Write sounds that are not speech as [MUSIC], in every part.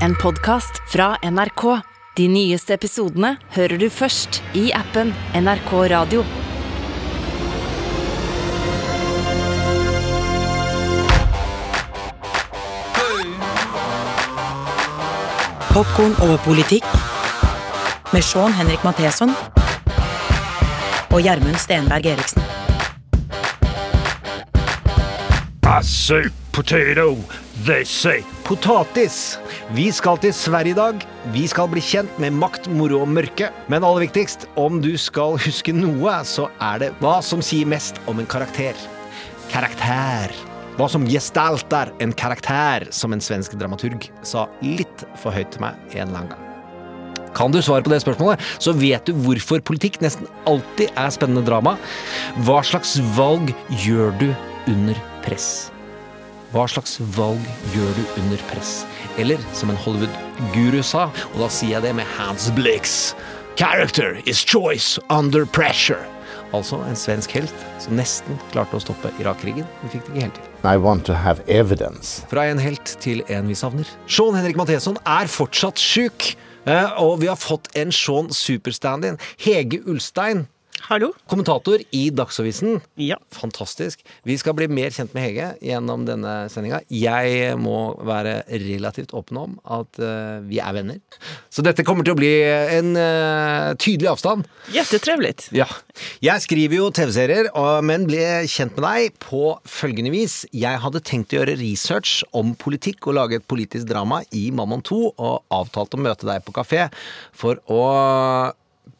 En podkast fra NRK. De nyeste episodene hører du først i appen NRK Radio. Popkorn over politikk med Sean Henrik Matheson og Gjermund Stenberg Eriksen. I say potato, they say potatis. Vi skal til Sverige i dag. Vi skal bli kjent med makt, moro og mørke. Men aller viktigst, om du skal huske noe, så er det hva som sier mest om en karakter. Karakter. Hva som gestalter en karakter, som en svensk dramaturg sa litt for høyt til meg en annen gang. Kan du svare på det spørsmålet, så vet du hvorfor politikk nesten alltid er spennende drama. Hva slags valg gjør du under press? Hva slags valg gjør du under press? Eller som en Hollywood-guru sa, og da sier jeg det med Hans Blix Character is choice under pressure. Altså en svensk helt som nesten klarte å stoppe Irak-krigen, Vi fikk det ikke helt til. I want to have evidence. Fra en helt til en vi savner. Sean Henrik Matheson er fortsatt sjuk. eh, Og vi har fått en Sean superstand-in. Hege Ulstein, Hallo? kommentator i Dagsavisen. Ja. Fantastisk. Vi skal bli mer kjent med Hege gjennom denne sendinga. Jeg må være relativt åpen om at uh, vi er venner. Så dette kommer til å bli en uh, tydelig avstand. Jättetrevligt. Ja. Jeg skriver jo TV-serier, men ble kjent med deg på følgende vis. Jeg hadde tenkt å gjøre research om politikk og lage et politisk drama i Mammon 2, og avtalte å møte deg på kafé for å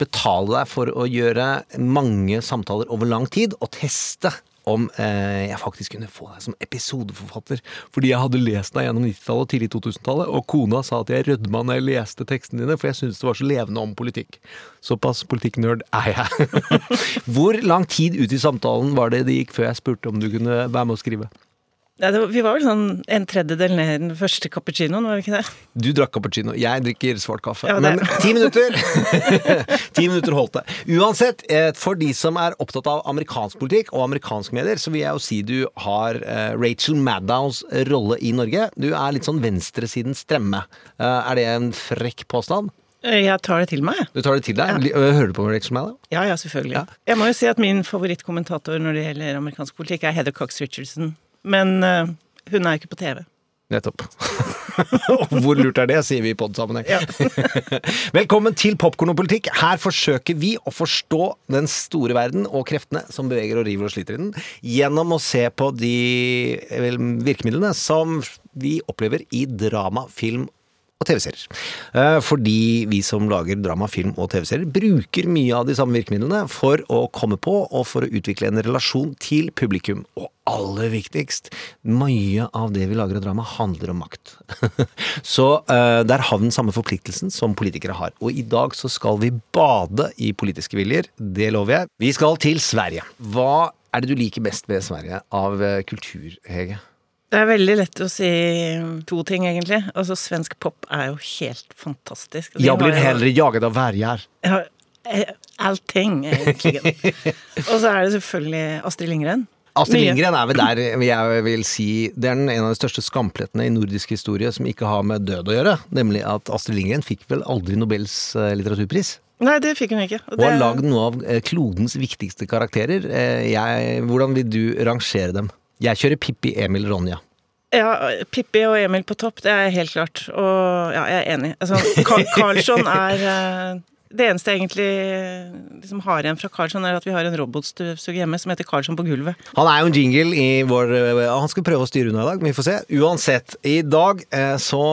betale deg for å gjøre mange samtaler over lang tid, og teste om eh, jeg faktisk kunne få deg som episodeforfatter. Fordi jeg hadde lest deg gjennom 90-tallet og tidlig 2000-tallet, og kona sa at jeg rødma når jeg leste tekstene dine, for jeg syntes det var så levende om politikk. Såpass politikknerd er jeg. [LAUGHS] Hvor lang tid ut i samtalen var det det gikk før jeg spurte om du kunne være med å skrive? Ja, var, vi var vel sånn en tredjedel ned i den første cappuccinoen, var vi ikke det? Du drakk cappuccino, jeg drikker svart kaffe. Ja, Men ti minutter! [LAUGHS] ti minutter holdt det. Uansett, eh, for de som er opptatt av amerikansk politikk og amerikanske medier, så vil jeg jo si du har eh, Rachel Maddows rolle i Norge. Du er litt sånn venstresidens stremme. Eh, er det en frekk påstand? Jeg tar det til meg. Du tar det til deg? Ja. Hører du på Rachel Maddow? Ja, ja, selvfølgelig. Ja. Jeg må jo si at min favorittkommentator når det gjelder amerikansk politikk, er Heather Cox Richardson. Men uh, hun er ikke på TV. Nettopp. [LAUGHS] Hvor lurt er det, sier vi i podsammenheng. Ja. [LAUGHS] Velkommen til Popkorn og politikk. Her forsøker vi å forstå den store verden og kreftene som beveger og river og sliter i den, gjennom å se på de vel, virkemidlene som vi opplever i drama, film og TV-serier. Eh, Fordi vi som lager drama, film og TV-serier, bruker mye av de samme virkemidlene for å komme på og for å utvikle en relasjon til publikum. Og aller viktigst, mye av det vi lager av drama, handler om makt. [LAUGHS] så eh, der har vi den samme forpliktelsen som politikere har. Og i dag så skal vi bade i politiske viljer. Det lover jeg. Vi skal til Sverige. Hva er det du liker best med Sverige av eh, kultur, Hege? Det er veldig lett å si to ting, egentlig. Altså, svensk pop er jo helt fantastisk. De Jeg blir har heller jaget av verger. Ja, eh, allting, egentlig. [LAUGHS] Og så er det selvfølgelig Astrid Lindgren. Astrid Lindgren er vel der jeg vil si Det er en av de største skamplettene i nordisk historie som ikke har med død å gjøre. Nemlig at Astrid Lindgren fikk vel aldri Nobels eh, litteraturpris. Nei, det fikk hun ikke. Og Og har det- lagd noe av eh, klodens viktigste karakterer. Jeg, hvordan vil du rangere dem? Jeg kjører Pippi, Emil, Ronja. Ja, Pippi og Emil på topp, det er helt klart. Og ja, jeg er enig. Altså, Carl [LAUGHS] Carlsson er eh, Det eneste jeg egentlig liksom har igjen fra Carlsson, er at vi har en robotstøvsuger hjemme som heter Carlsson på gulvet. Han er jo en jingle i vår eh, Han skal prøve å styre unna i dag, men vi får se. Uansett, i dag eh, så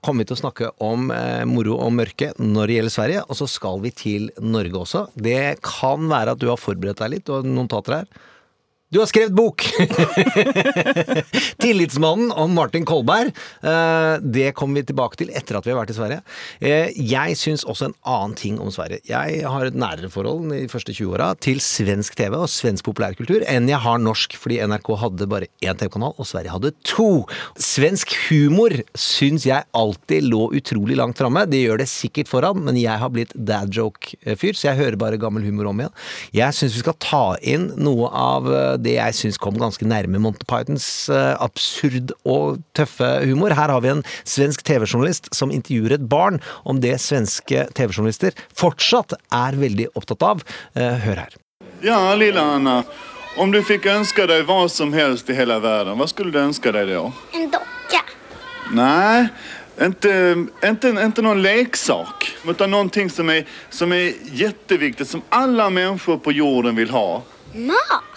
kommer vi til å snakke om eh, moro og mørke når det gjelder Sverige, og så skal vi til Norge også. Det kan være at du har forberedt deg litt, og noen notater her. Du har skrevet bok! [LAUGHS] 'Tillitsmannen' om Martin Kolberg. Eh, Det kommer vi tilbake til etter at vi har vært i Sverige. Eh, Jeg syns også en annen ting om Sverige. Jeg har et nærere forhold i de første 20 åra til svensk TV og svensk populærkultur enn jeg har norsk, fordi NRK hadde bare én TV-kanal, og Sverige hadde to. Svensk humor syns jeg alltid lå utrolig langt framme. Det gjør det sikkert foran, men jeg har blitt dad joke-fyr, så jeg hører bare gammel humor om igjen. Jeg syns vi skal ta inn noe av eh, det jeg syns kom ganske nærme Monty Pythons eh, absurd og tøffe humor. Her har vi en svensk TV-journalist som intervjuer et barn om det svenske TV-journalister fortsatt er veldig opptatt av. Eh, Hør her. Ja, lilla Anna. Om du fikk ønske deg hva som helst i hele verden, hva skulle du ønske deg da? En dokke. Nei, ikke noen inte någon leksak. men noe som är, som er jätteviktigt, som alle mennesker på jorden vil ha. Mat.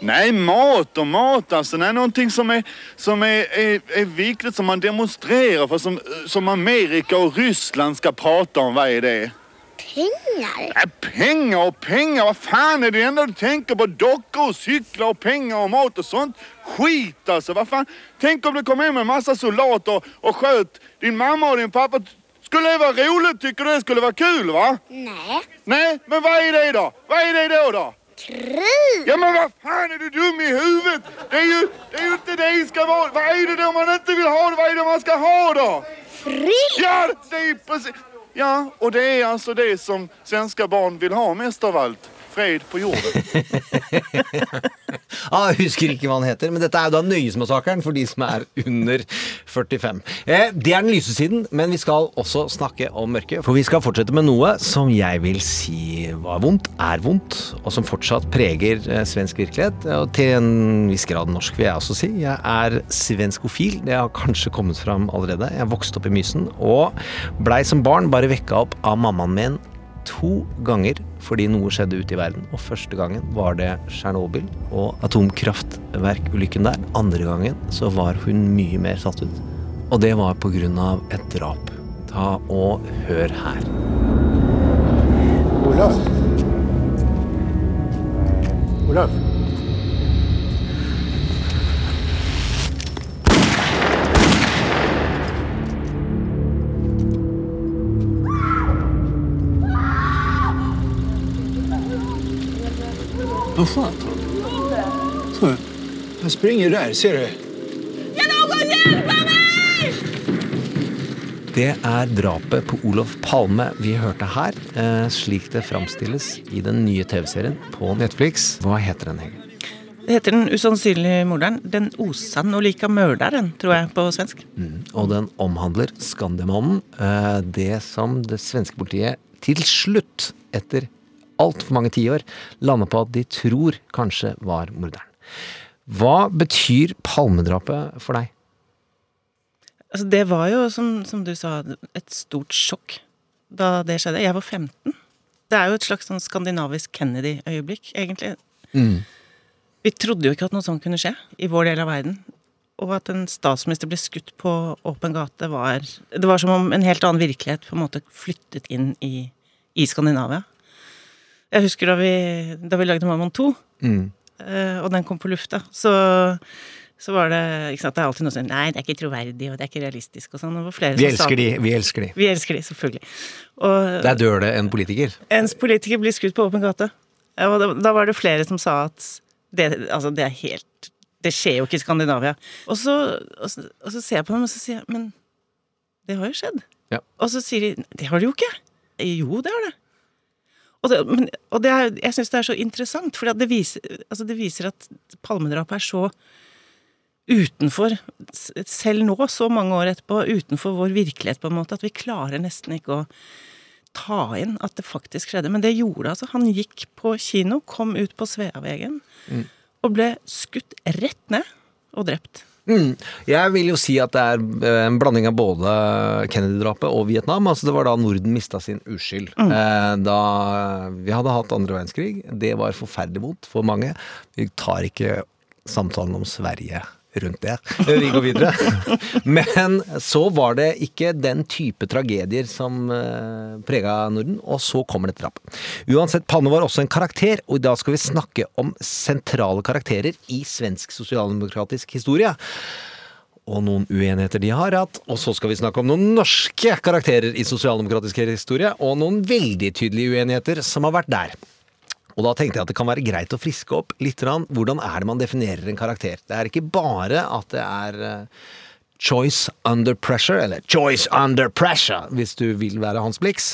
Nej, mat och mat alltså. Nej, någonting som är, som är, är, är viktigt, som man demonstrerar för, som, som Amerika och Ryssland ska prata om. Vad är det? Pengar. Nej, pengar och pengar, vad fan är det enda du tänker på? Dockor och cyklar och pengar och mat och sånt? Skit alltså, vad fan? Tänk om det kom hem en massa soldater och, och sköt din mamma och din pappa. Skulle det vara roligt? Tycker du det skulle vara kul va? Nej. Nej, men vad är det då? Vad är det då då? Krig. Ja men vad fan är du dum i huvudet? Det är ju, det är ju inte det ska vara. Vad är det då man inte vill ha? Vad är det man ska ha då? Fred. Ja, det är precis. Ja, och det är alltså det som svenska barn vill ha mest av allt. Fred på jorden. [LAUGHS] Ah, husker ikke hva han heter, men dette er jo da Nøyesmassakren for de som er under 45. Eh, det er den lyse siden, men vi skal også snakke om mørket. For vi skal fortsette med noe som jeg vil si var vondt, er vondt, og som fortsatt preger eh, svensk virkelighet. Og til en viss grad norsk, vil jeg også si. Jeg er svenskofil. Det har kanskje kommet fram allerede. Jeg vokste opp i Mysen og blei som barn bare vekka opp av mammaen min to ganger fordi noe skjedde ute i verden. Og første gangen var det Tsjernobyl og atomkraftverkulykken der. Andre gangen så var hun mye mer satt ut. Og det var av et drap. Ta og hør her. Olav Olof? Vad fan? Så, Han springer där, ser du? Det er drapet på Olof Palme vi hørte her, eh, slik det framstilles i den nye TV-serien på Netflix. Hva heter den, Hege? Det heter Den usannsynlige morderen. Den osannolika mördaren, tror jeg på svensk. Og den omhandler Skandiamannen. eh, Det som det svenske politiet til slutt, etter altfor mange tiår, lander på at de tror kanskje var morderen. Hva betyr Palmedrapet for deg? Altså, det var jo, som, som du sa, et stort sjokk da det skjedde. Jeg var 15. Det er jo et slags sånn skandinavisk Kennedy-øyeblikk, egentlig. Vi trodde jo ikke at noe sånt kunne skje i vår del av verden. Og at en statsminister ble skutt på åpen gate, var Det var som om en helt annen virkelighet på en måte flyttet inn i, i Skandinavia. Jeg husker da vi, da vi lagde Mammon 2, mm. og den kom på lufta, så, så var det ikke sant, Det er alltid noe sånn Nei, det er ikke troverdig, og det er ikke realistisk, og sånn. og flere Vi elsker sa de, vi elsker de. Vi elsker de, selvfølgelig. Og Der dør det en politiker. ens politiker blir skutt på åpen gate. Ja, og da, da var det flere som sa at det, altså, det er helt Det skjer jo ikke i Skandinavia. Og så, og, og så ser jeg på dem, og så sier jeg Men det har jo skjedd. Ja. Og så sier de Det har det jo ikke. Jo, det har det. Og det, men, og det er, jeg syns det er så interessant, for det altså det viser at palmedrapet er så utenfor, selv nå, så mange år etterpå, utenfor vår virkelighet, på en måte, at vi klarer nesten ikke å ta inn at det faktisk skjedde. Men det gjorde altså. Han gikk på kino, kom ut på Sveavegen, og ble skutt rett ned og drept. Mm. Jeg vil jo si at det er eh, en blanding av både Kennedy-drapet og Vietnam. Altså Det var da Norden mista sin uskyld. Mm. Da vi hadde hatt andre verdenskrig. Det var forferdelig vondt for mange. Vi tar ikke samtalen om Sverige rundt det. Eh, [LAUGHS] Vi går videre. Men så var det ikke den type tragedier som uh, prega Norden, og så kommer det drapet. Uansett, Panne var også en karakter, og i dag skal vi snakke om sentrale karakterer i svensk sosialdemokratisk historie og noen uenigheter de har hatt. Og så skal vi snakke om noen norske karakterer i sosialdemokratisk historie, og noen veldig tydelige uenigheter som har vært der. Og da tenkte jeg at det kan være greit å friske opp litt. Hvordan er det man definerer en karakter? Det er ikke bare at det er eh, choice under pressure, eller choice under pressure, hvis du vil være Hans Blix.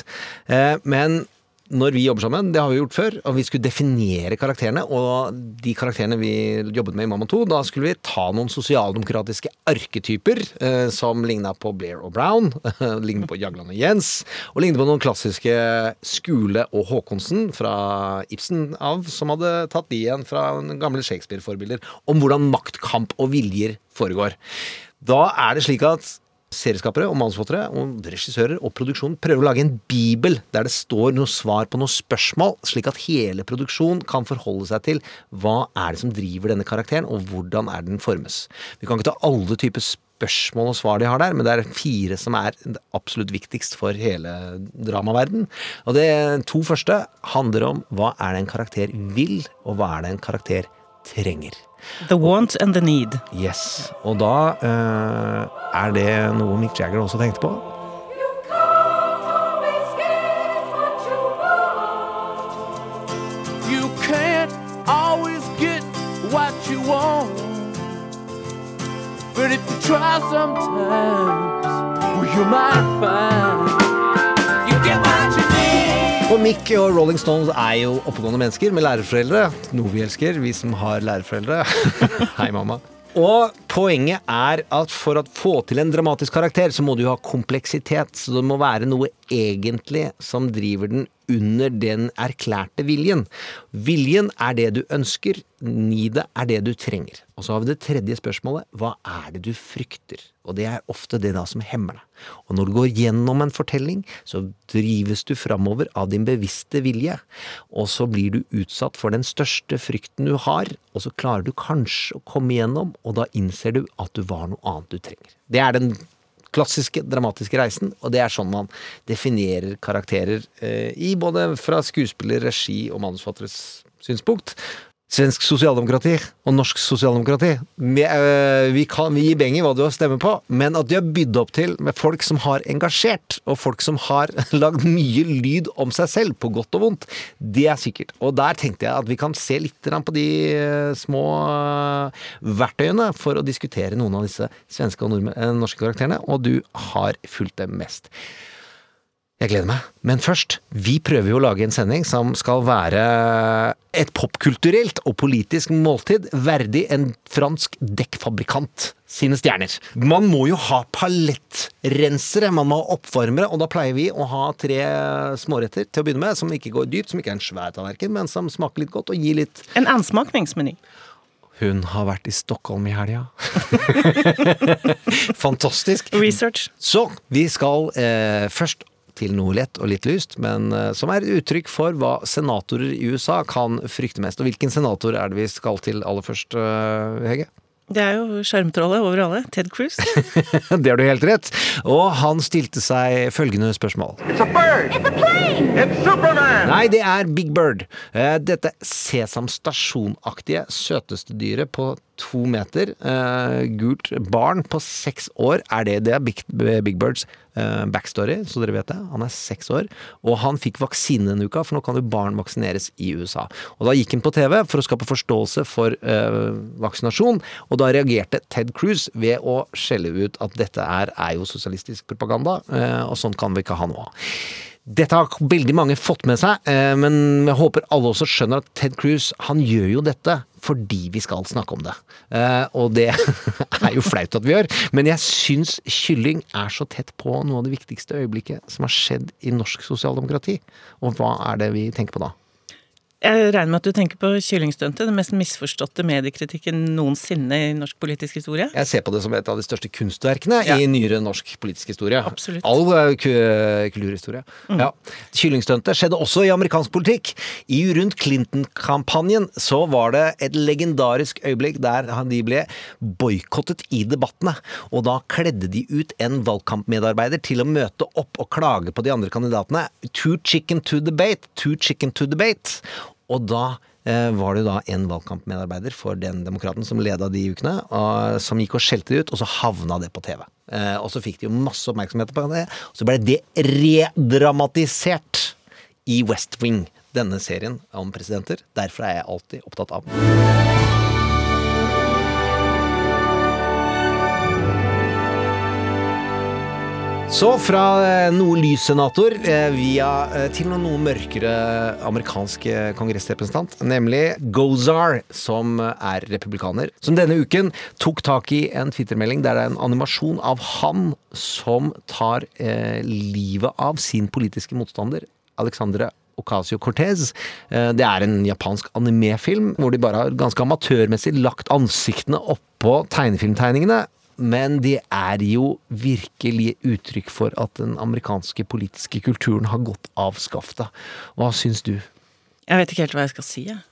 Eh, Men når vi jobber sammen, det har vi gjort før, og vi skulle definere karakterene, og de karakterene vi jobbet med i Mamma 2, da skulle vi ta noen sosialdemokratiske arketyper eh, som ligna på Blair og Brown, [LAUGHS] lignet på Jagland og Jens, og lignet på noen klassiske Skule og Haakonsen fra Ibsen av, som hadde tatt de igjen fra gamle Shakespeare-forbilder, om hvordan maktkamp og viljer foregår. Da er det slik at serieskapere og manusforfattere og regissører og produksjonen prøver å lage en bibel der det står noe svar på noen spørsmål, slik at hele produksjonen kan forholde seg til hva er det som driver denne karakteren, og hvordan er den formes. Vi kan ikke ta alle typer spørsmål og svar de har der, men det er fire som er absolutt viktigst for hele dramaverden. Og det to første handler om hva er det en karakter vil, og hva er det en karakter trenger. The want and the need. Yes. Og da eh, er det noe Mick Jagger også tenkte på. You can't always get what you want. But if you try sometimes, well, you might find Og Mick og Rolling Stones er jo oppegående mennesker med lærerforeldre. Noe vi elsker, vi som har lærerforeldre. [LAUGHS] Hei, mamma. Og poenget er at for å få til en dramatisk karakter, så må du ha kompleksitet. Så det må være noe egentlig som driver den under den erklærte viljen. Viljen er det du ønsker, nidet er det du trenger. Og så har vi det tredje spørsmålet. Hva er det du frykter? Og det er ofte det da som hemmer deg. Og når du går gjennom en fortelling, så drives du framover av din bevisste vilje. Og så blir du utsatt for den største frykten du har, og så klarer du kanskje å komme igjennom, og da innser du at du var noe annet du trenger. Det er den klassiske dramatiske reisen, og det er sånn man definerer karakterer eh, i både fra skuespiller, regi og manusforfatteres synspunkt. Svensk sosialdemokrati og norsk sosialdemokrati. Vi, øh, vi, kan, vi gir beng i hva du har stemme på, men at de har bydd opp til med folk som har engasjert, og folk som har [LAUGHS] lagd mye lyd om seg selv, på godt og vondt, det er sikkert. Og der tenkte jeg at vi kan se litt på de eh, små eh, verktøyene for å diskutere noen av disse svenske og norske karakterene, og du har fulgt dem mest. Jeg gleder meg. Men først, vi prøver jo å lage en sending som skal være et popkulturelt og politisk måltid verdig en fransk dekkfabrikant sine stjerner. Man må jo ha palettrensere, man må ha oppvarmere, og da pleier vi å ha tre småretter til å begynne med, som ikke går dypt, som ikke er en svær tallerken, men som smaker litt godt og gir litt En ansmakningsmeny. Hun har vært i Stockholm i helga. [LAUGHS] Fantastisk. Research. Så vi skal eh, først til noe lett og litt lyst, men eh, som er et uttrykk for hva senatorer i USA kan frykte mest. Og hvilken senator er det vi skal til aller først, eh, Hege? Det er jo skjermtrollet over alle. Ted Cruz. [LAUGHS] det har du helt rett. Og han stilte seg følgende spørsmål. It's a bird. It's a plane. It's Superman. Nei, det er Big Bird. Eh, Dette sesamstasjonaktige søteste dyret på to meter, Uh, gult barn på seks år, er det. Det Big, Big Birds uh, backstory, så dere vet det. Han er seks år, og han fikk vaksine denne uka, for nå kan jo barn vaksineres i USA. Og da gikk han på TV for å skape forståelse for uh, vaksinasjon, og da reagerte Ted Cruz ved å skjelle ut at dette er, er jo sosialistisk propaganda, og sånn kan vi ikke ha noe av. Dette har veldig mange fått med seg, eh, men jeg håper alle også skjønner at Ted Cruz han gjør jo dette fordi vi skal snakke om det. Eh, Og det [LAUGHS] er jo flaut at vi gjør, men jeg syns kylling er så tett på noe av det viktigste øyeblikket som har skjedd i norsk sosialdemokrati. Og hva er det vi tenker på da? Jeg regner med at du tenker på Kyllingstuntet, den mest misforståtte mediekritikken noensinne i norsk politisk historie. Jeg ser på det som et av de største kunstverkene Ja. i nyere norsk politisk historie. Absolutt. Mm. All kulturhistorie. Mm. kulturhistorie. Ja. Kyllingstuntet skjedde også i amerikansk politikk. I rundt Clinton-kampanjen så var det et legendarisk øyeblikk der de ble boikottet i debattene. Og da kledde de ut en valgkampmedarbeider til å møte opp og klage på de andre kandidatene. Too chicken to debate, too chicken to debate. Og da eh, var det jo da en valgkampmedarbeider for den demokraten som leda de ukene, og, som gikk og skjelte det ut, og så havna det på TV. Eh, og så fikk de jo masse oppmerksomhet på det, og så ble det redramatisert i West Wing, denne serien om presidenter. Derfor er jeg alltid opptatt av Så fra eh, noe lys senator eh, via eh, til noe, noe mørkere amerikansk kongressrepresentant, nemlig Gozar, som er republikaner, som denne uken tok tak i en Twitter-melding der det er en animasjon av han som tar eh, livet av sin politiske motstander, Alexandre Ocasio-Cortez. Det er en japansk animefilm hvor de bare har ganske amatørmessig lagt ansiktene oppå tegnefilmtegningene. Men det er jo virkelig uttrykk for at den amerikanske politiske kulturen har gått av skaftet. Hva syns du? Jeg vet ikke helt hva jeg skal si, jeg.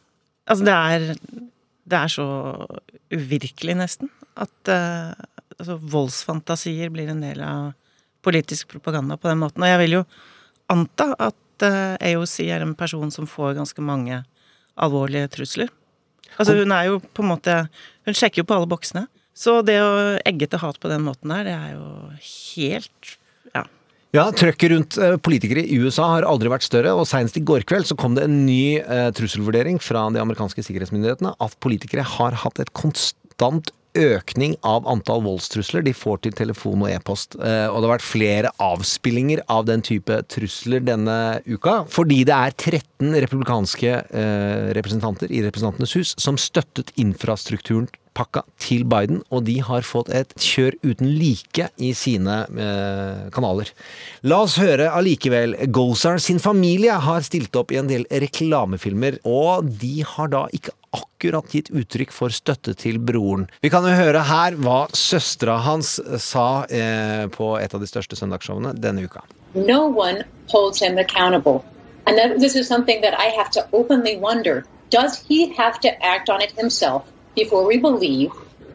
Altså, det er, det er så uvirkelig, nesten, at uh, altså, voldsfantasier blir en del av politisk propaganda på den måten. Og jeg vil jo anta at uh, AOC er en person som får ganske mange alvorlige trusler. Altså, hun er jo på en måte Hun sjekker jo på alle boksene. Så det å egge til hat på den måten der, det er jo helt Ja. Ja, Trøkket rundt eh, politikere i USA har aldri vært større, og senest i går kveld så kom det en ny eh, trusselvurdering fra de amerikanske sikkerhetsmyndighetene at politikere har hatt et konstant økning av antall voldstrusler de får til telefon og e-post. Eh, og det har vært flere avspillinger av den type trusler denne uka, fordi det er 13 republikanske eh, representanter i Representantenes hus som støttet infrastrukturen pakka til Biden, og de har fått et kjør uten like i sine eh, kanaler. La oss høre allikevel. Gozar sin familie har stilt opp i en del reklamefilmer, og de har da ikke akkurat gitt uttrykk for støtte til broren. Vi kan jo høre her hva søstera hans sa eh, på et av de største søndagsshowene denne uka. no one holds him accountable. And that, this is something that I have to openly wonder. Does he have to act on it himself before we believe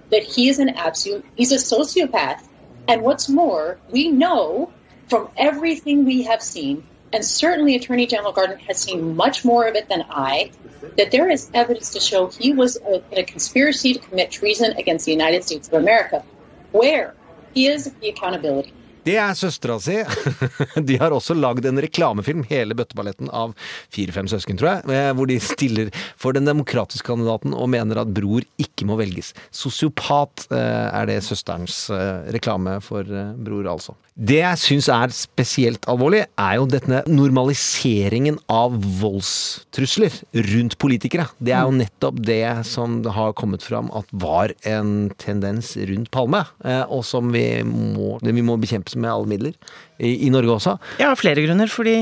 that he is an absolute, he's a sociopath? And what's more, we know from everything we have seen, and certainly Attorney General Garden has seen much more of it than I, that there is evidence to show he was in a conspiracy to commit treason against the United States of America. Where is the accountability? Det er søstera si. [LAUGHS] De har også lagd en reklamefilm, hele bøtteballetten av fire-fem søsken, tror jeg, eh, hvor de stiller for den demokratiske kandidaten og mener at bror ikke må velges. Sosiopat eh, er det søsterens eh, reklame for bror, altså. Det jeg syns er spesielt alvorlig, er jo denne normaliseringen av voldstrusler rundt politikere. Det er jo nettopp det som har kommet fram at var en tendens rundt Palme, og som vi må, vi må bekjempes med alle midler. I, I Norge også. Ja, av flere grunner. Fordi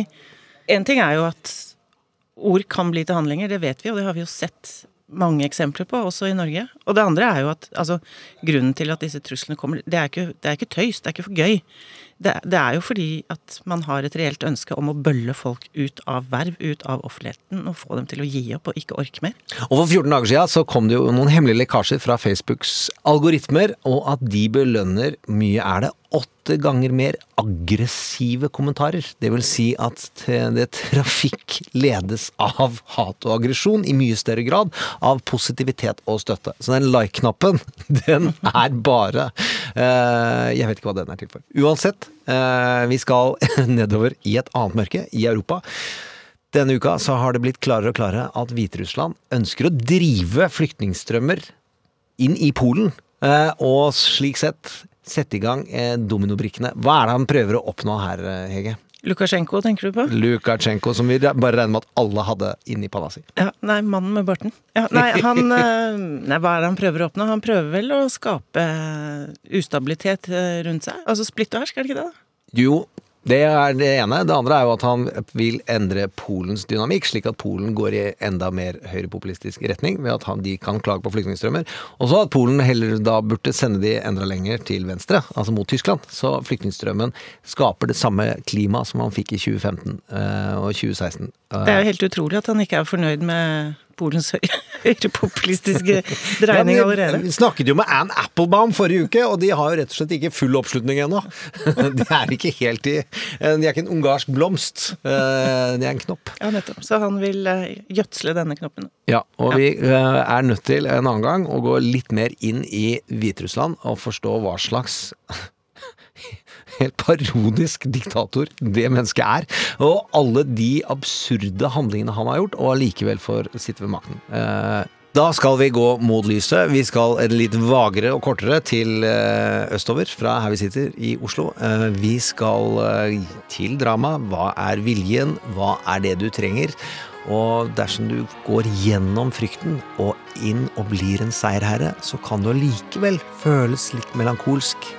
en ting er jo at ord kan bli til handlinger, det vet vi, og det har vi jo sett mange eksempler på, også i Norge. Og det andre er jo at altså, grunnen til at disse truslene kommer, det er ikke, det er ikke tøys, det er ikke for gøy. Det, det er jo fordi at man har et reelt ønske om å bølle folk ut av verv, ut av offentligheten, og få dem til å gi opp og ikke orke mer. Og For 14 dager siden så kom det jo noen hemmelige lekkasjer fra Facebooks algoritmer, og at de belønner mye er det åtte ganger mer aggressive kommentarer. Det vil si at det trafikk ledes av hat og aggresjon i mye større grad av positivitet og støtte. Så den like-knappen, [LAUGHS] den er bare eh, Jeg vet ikke hva den er til for. Uansett, eh, vi skal [LAUGHS] nedover i et annet mørke, i Europa. Denne uka så har det blitt klarere og klarere at Hviterussland ønsker å drive flyktningstrømmer inn i Polen, eh, og slik sett sette i gang eh, dominobrikkene. Hva er det han prøver å oppnå her, Hege? Lukasjenko, tenker du på? Lukasjenko, som vi bare regner med at alle hadde inni panna si. Ja, nei, mannen med barten. Ja, nei, han [LAUGHS] eh, Nei, hva er det han prøver å oppnå? Han prøver vel å skape ustabilitet eh, rundt seg? Altså splitt og hersk, er det ikke det? da? Jo, det er det ene. Det andre er jo at han vil endre Polens dynamikk, slik at Polen går i enda mer høyrepopulistisk retning, ved at han, de kan klage på flyktningstrømmer. Og så at Polen heller da burde sende de enda lenger til venstre, altså mot Tyskland. Så flyktningstrømmen skaper det samme klimaet som han fikk i 2015 eh, og 2016. Det er jo helt utrolig at han ikke er fornøyd med Polens [LAUGHS] høyrepopulistiske dreining Ja, allerede. Vi snakket jo med Ann Applebaum forrige uke, og de har jo rett og slett ikke full oppslutning ennå. [LAUGHS] De er ikke helt i De er ikke en ungarsk blomst. Eh, De er en knopp. Ja, nettopp. Så han vil eh, gjødsle denne knoppen. Ja, og vi eh, er nødt til en annen gang å gå litt mer inn i Hviterussland og forstå hva slags helt parodisk diktator det mennesket er. Og alle de absurde handlingene han har gjort, og allikevel får sitte ved makten. Eh, Da skal vi gå mot lyset. Vi skal litt vagere og kortere til eh, østover fra her vi sitter i Oslo. Eh, vi skal til drama. Hva er viljen? Hva er det du trenger? Og dersom du går gjennom frykten og inn og blir en seierherre, så kan du allikevel føles litt melankolsk,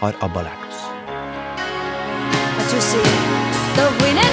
har ABBA lært. You see, the winner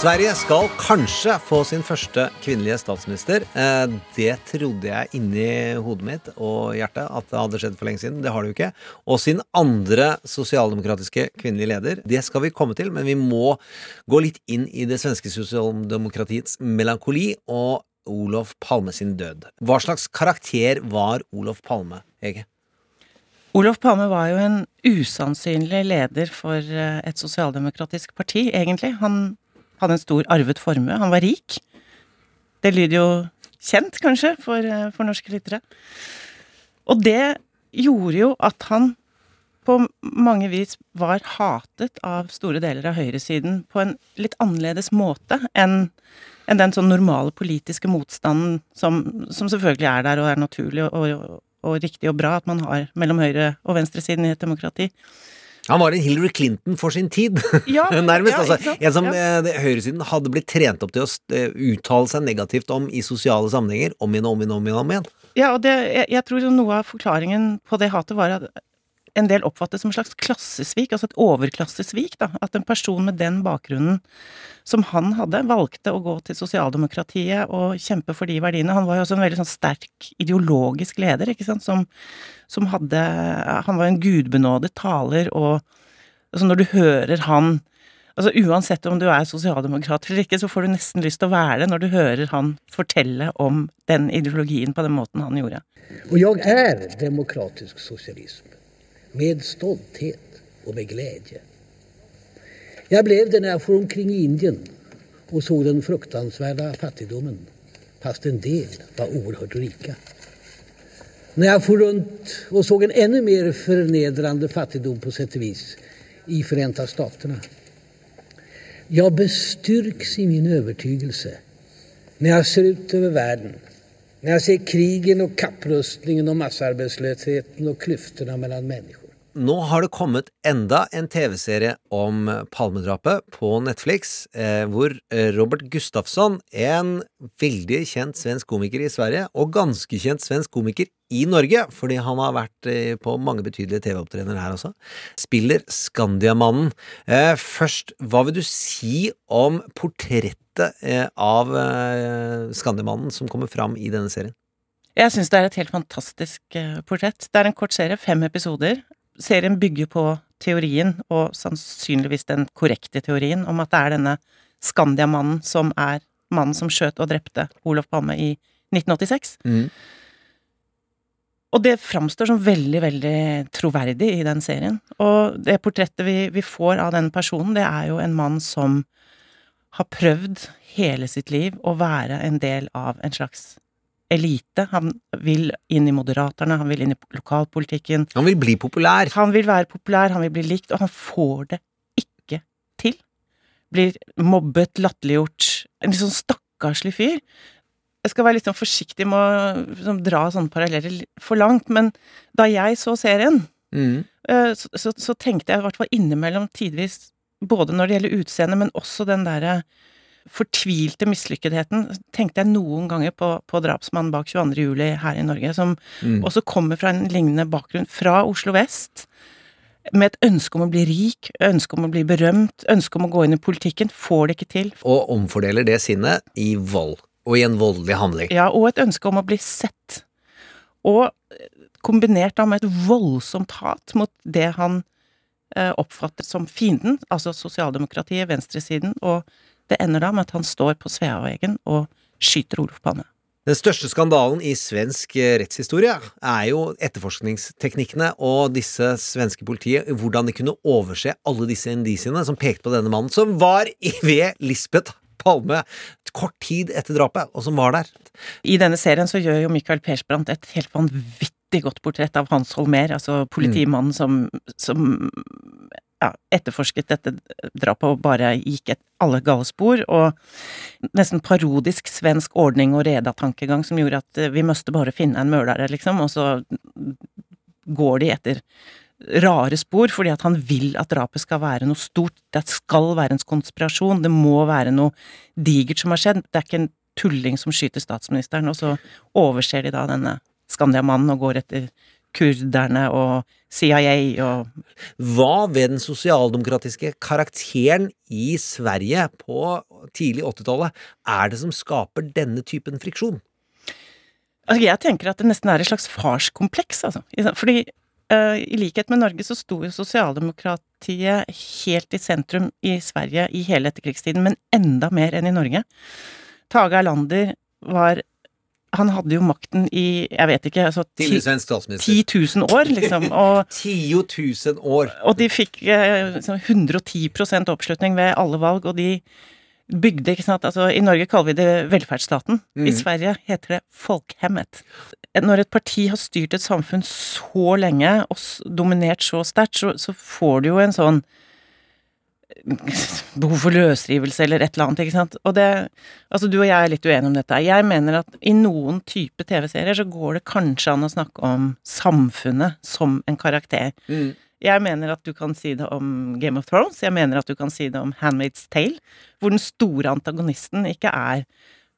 Sverige skal kanskje få sin første kvinnelige statsminister. Eh, Det trodde jeg inni hodet mitt og hjertet at det hadde skjedd for lenge siden. Det har det jo ikke. Og sin andre sosialdemokratiske kvinnelige leder. Det skal vi komme til, men vi må gå litt inn i det svenske sosialdemokratiets melankoli og Olof Palme sin død. Hva slags karakter var Olof Palme, Ege? Olof Palme var jo en usannsynlig leder for eh, et sosialdemokratisk parti, egentlig. Han hadde en stor arvet formue. Han var rik. Det lyder jo kjent, kanskje, for, eh, for norske lyttere. Og det gjorde jo at han på mange vis var hatet av store deler av høyresiden på en litt annerledes måte enn enn den sånn normale politiske motstanden som, som selvfølgelig er der og er naturlig og, og, og riktig og bra at man har mellom høyre- og venstresiden i et demokrati. Han var en Hillary Clinton for sin tid, [LAUGHS] Ja, [LAUGHS] nærmest. ja, altså, en som Ja. eh, høyresiden hadde blitt trent opp til å eh, uttale seg negativt om i sosiale sammenhenger om igjen og om igjen. Om igjen, om igjen. Ja, og det, jeg, jeg tror noe av forklaringen på det hatet var at en del oppfattet som en slags klassesvik, altså et overklassesvik, da. At en person med den bakgrunnen som han hadde, valgte å gå til sosialdemokratiet og kjempe for de verdiene. Han var jo også en veldig sånn sterk ideologisk leder, ikke sant, som, som hadde Han var en gudbenådet taler, og altså når du hører han Altså Uansett om du er sosialdemokrat eller ikke, så får du nesten lyst til å være det når du hører han fortelle om den ideologien på den måten han gjorde. Og jeg er demokratisk socialism. Med stolthet och med glädje. Jag blev det när jag for omkring i Indien och såg den fruktansvärda fattigdomen. Fast en del var oerhört rika. När jag for runt och såg en ännu mer förnedrande fattigdom på sätt och vis i Förenta Staterna. Jag bestyrks i min övertygelse när jag ser ut över världen. När jag ser krigen och kapprustningen och massarbetslösheten och klyftorna mellan människor. Nå har det kommet enda en TV-serie om Palmedrapet på Netflix, eh, hvor eh, Robert Gustafsson, en veldig kjent svensk komiker i Sverige, og ganske kjent svensk komiker i Norge, fordi han har vært eh, på mange betydelige TV-opptredener her også, spiller Skandiamannen. Eh, først, hva vil du si om portrettet eh, av eh, Skandiamannen som kommer fram i denne serien? Jeg syns det er et helt fantastisk portrett. Det er en kort serie, fem episoder. Serien bygger på teorien, og sannsynligvis den korrekte teorien, om at det er denne Skandiamannen som er mannen som skjøt og drepte Olof Palme i 1986. Og det framstår som veldig, veldig troverdig i den serien. Og det portrettet vi, vi får av den personen, det er jo en mann som har prøvd hele sitt liv å være en del av en slags elite. Han vil inn i Moderaterna, han vil inn i lokalpolitikken. Han vil bli populær. Han vil være populær, han vil bli likt, og han får det ikke til. Blir mobbet, latterliggjort. En litt sånn stakkarslig fyr. Jeg skal være litt sånn forsiktig med å liksom, dra sånne paralleller for langt, men da jeg så serien, Mm. eh, så, så, så tenkte jeg i hvert fall innimellom tidvis, både når det gjelder utseende, men også den derre fortvilte mislykketheten, tenkte jeg noen ganger på, på drapsmannen bak 22. juli her i Norge, som Mm. også kommer fra en lignende bakgrunn, fra Oslo vest, med et ønske om å bli rik, ønske om å bli berømt, ønske om å gå inn i politikken, får det ikke til. Og omfordeler det sinnet i vold, og i en voldelig handling. Ja, og et ønske om å bli sett. Og kombinert da med et voldsomt hat mot det han eh, oppfattet som fienden, altså sosialdemokratiet, venstresiden, og det ender da med at han står på Sveaveggen og skyter Olof Palme. Den største skandalen i svensk eh, rettshistorie er jo etterforskningsteknikkene og disse svenske politiet, hvordan de kunne overse alle disse indisiene som pekte på denne mannen, som var ved Lisbeth Palme kort tid etter drapet, og som var der. I denne serien så gjør jo Michael Persbrandt et helt vanvittig godt portrett av Hans Holmer, altså politimannen som, som ja, etterforsket dette drapet og bare gikk et alle gale spor, og nesten parodisk svensk ordning og reda-tankegang som gjorde at eh, vi måtte bare finne en mørder, liksom, og så går de etter rare spor, fordi at han vil at drapet skal være noe stort, det skal være en konspirasjon, det må være noe digert som har skjedd, det er ikke en tulling som skyter statsministeren, og så overser de da denne Skandiamannen og går etter kurderne og CIA og Hva ved den sosialdemokratiske karakteren i Sverige på tidlig 80-tallet er det som skaper denne typen friksjon? Altså, jeg tenker at det nesten er et slags farskompleks, altså. Fordi uh, i likhet med Norge så sto jo sosialdemokratiet helt i sentrum i Sverige i hele etterkrigstiden, men enda mer enn i Norge. Tage Erlander var Han hadde jo makten i, jeg vet ikke, altså statsminister. 10 000 år, liksom. Og, [LAUGHS] 10 000 år. og de fikk eh, liksom 110% oppslutning ved alle valg, og de bygde, ikke sant Altså, i Norge kaller vi det velferdsstaten. I Mhm. Sverige heter det folkhemmet. Når et parti har styrt et samfunn så lenge og dominert så sterkt, så, så får du jo en sånn [LAUGHS] behov for løsrivelse eller et eller annet, ikke sant. Og det Altså, du og jeg er litt uenige om dette. Jeg mener at i noen type TV-serier så går det kanskje an å snakke om samfunnet som en karakter. Mm. Jeg mener at du kan si det om Game of Thrones, jeg mener at du kan si det om Handmaid's Tale, hvor den store antagonisten ikke er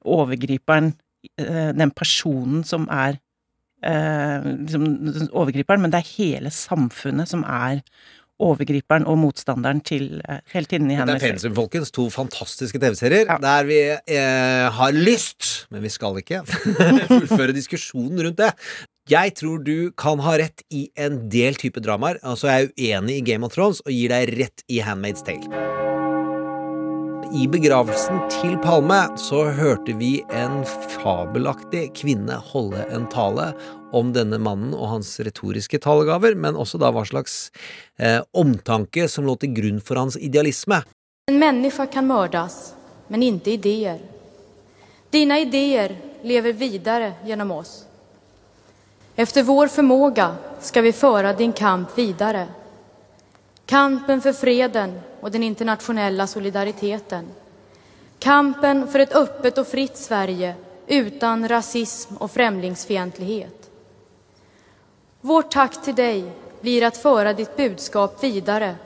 overgriperen, eh, den personen som er eh, liksom overgriperen, men det er hele samfunnet som er overgriperen og motstanderen til eh, heltinnen i Det er Pensum, folkens. To fantastiske TV-serier der vi eh, har lyst, men vi skal ikke, [LAUGHS] fullføre diskusjonen rundt det. Jeg tror du kan ha rett i en del type dramaer. Altså, jeg er uenig i Game of Thrones og gir deg rett i Handmaid's Tale. I begravelsen til Palme så hørte vi en fabelaktig kvinne holde en tale om denne mannen og hans retoriske talegaver, men også da hva slags eh, omtanke som lå til grunn for hans idealisme. En menneske kan mördas, men ikke ideer. Dine ideer lever videre gjennom oss. Efter vår förmåga skal vi föra din kamp videre. Kampen for freden och den internationella solidariteten. Kampen för ett öppet och fritt Sverige utan rasism och främlingsfientlighet. Vårt tack till dig blir att föra ditt budskap vidare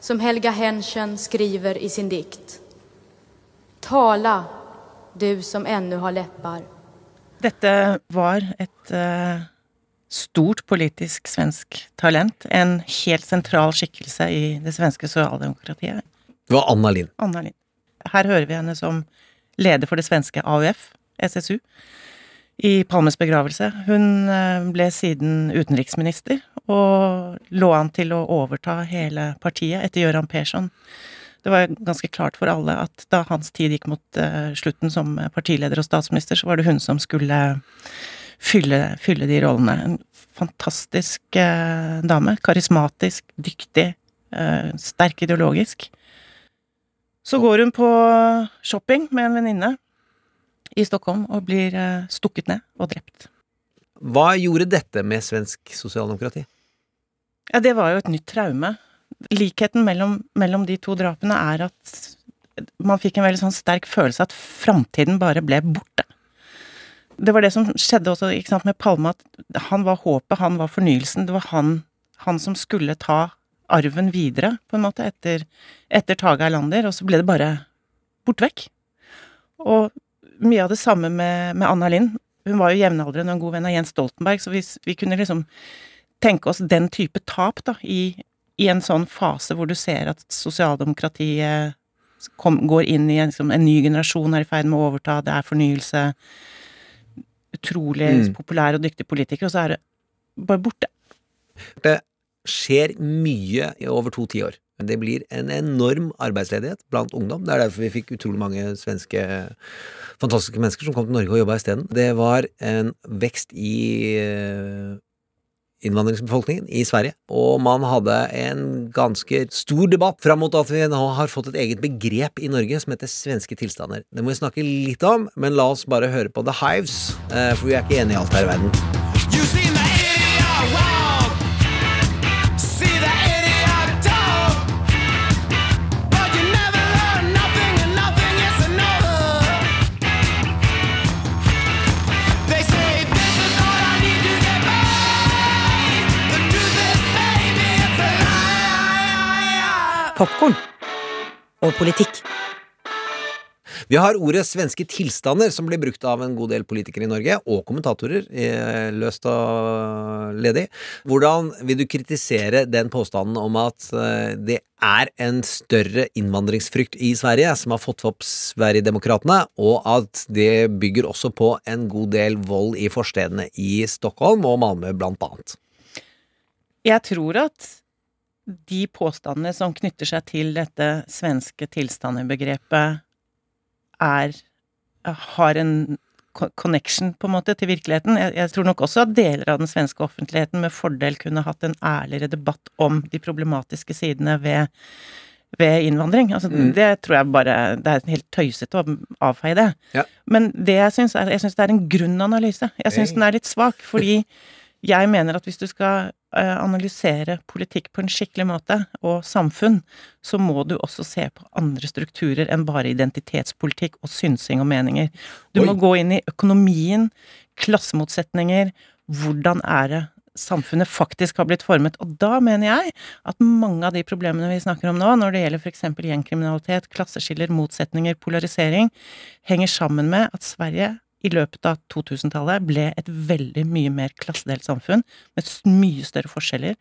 som Helga Henschen skriver i sin dikt. Tala, du som ännu har läppar. Dette var et eh, stort politisk svensk talent. En helt sentral skikkelse i det svenske sosialdemokratiet. Det var Anna Lind. Anna Lind. Her hører vi henne som leder for det svenske AUF, SSU, i Palmes begravelse. Hun eh, ble siden utenriksminister, og lå an til å overta hele partiet etter Göran Persson. Det var ganske klart for alle at da hans tid gikk mot eh, slutten som partileder og statsminister, så var det hun som skulle fylle, fylle de rollene. En fantastisk eh, dame. Karismatisk, dyktig, eh, sterk ideologisk. Så går hun på shopping med en venninne i Stockholm og blir eh, stukket ned og drept. Hva gjorde dette med svensk sosialdemokrati? Ja, det var jo et nytt traume. Likheten mellom, mellom de to drapene er at man fikk en veldig sånn sterk følelse at framtiden bare ble borte. Det var det som skjedde også sant, med Palme, at han var håpet, han var fornyelsen. Det var han, han som skulle ta arven videre, på en måte, etter, etter Tage Erlander, og så ble det bare borte vekk. Og mye av det samme med, med Anna Lind. Hun var jo jevnaldrende og en god venn av Jens Stoltenberg, så vi, vi kunne liksom tenke oss den type tap da, i, i en sånn fase hvor du ser at sosialdemokratiet kom, går inn i en, liksom, en ny generasjon er i ferd med å overta, det er fornyelse, utrolig Mm. populær og dyktig politiker, og så er det bare borte. Det skjer mye i over to tiår. Men det blir en enorm arbeidsledighet blant ungdom. Det er derfor vi fikk utrolig mange svenske fantastiske mennesker som kom til Norge og jobba isteden. Det var en vekst i eh, innvandringsbefolkningen i Sverige, og man hadde en ganske stor debatt fram mot at vi nå har fått et eget begrep i Norge som heter svenske tilstander. Det må vi snakke litt om, men la oss bare høre på The Hives, eh, for vi er ikke enige i alt her i verden. Popkorn og politikk. Vi har ordet svenske tilstander, som blir brukt av en god del politikere i Norge, og kommentatorer, eh, løst og ledig. Hvordan vil du kritisere den påstanden om at eh, det er en større innvandringsfrykt i Sverige, som har fått opp Sverigedemokraterna, og at det bygger også på en god del vold i forstedene i Stockholm og Malmö, blant annet? Jeg tror at de påstandene som knytter seg til dette svenske tilstanderbegrepet, er har en connection, på en måte, til virkeligheten. Jeg, jeg tror nok også at deler av den svenske offentligheten med fordel kunne hatt en ærligere debatt om de problematiske sidene ved, ved innvandring. Altså, Mm. Det tror jeg bare Det er helt tøysete å avfeie det. Ja. Men det jeg syns er Jeg syns det er en grunn analyse. Jeg syns Hey. den er litt svak, fordi [LAUGHS] jeg mener at hvis du skal analysere politikk på en skikkelig måte, og samfunn, så må du også se på andre strukturer enn bare identitetspolitikk og synsing og meninger. Du må gå inn i økonomien, klassemotsetninger, hvordan er det samfunnet faktisk har blitt formet. Og da mener jeg at mange av de problemene vi snakker om nå, når det gjelder f.eks. gjengkriminalitet, klasseskiller, motsetninger, polarisering, henger sammen med at Sverige i løpet av 2000-tallet ble et veldig mye mer klassedelt samfunn, med mye større forskjeller.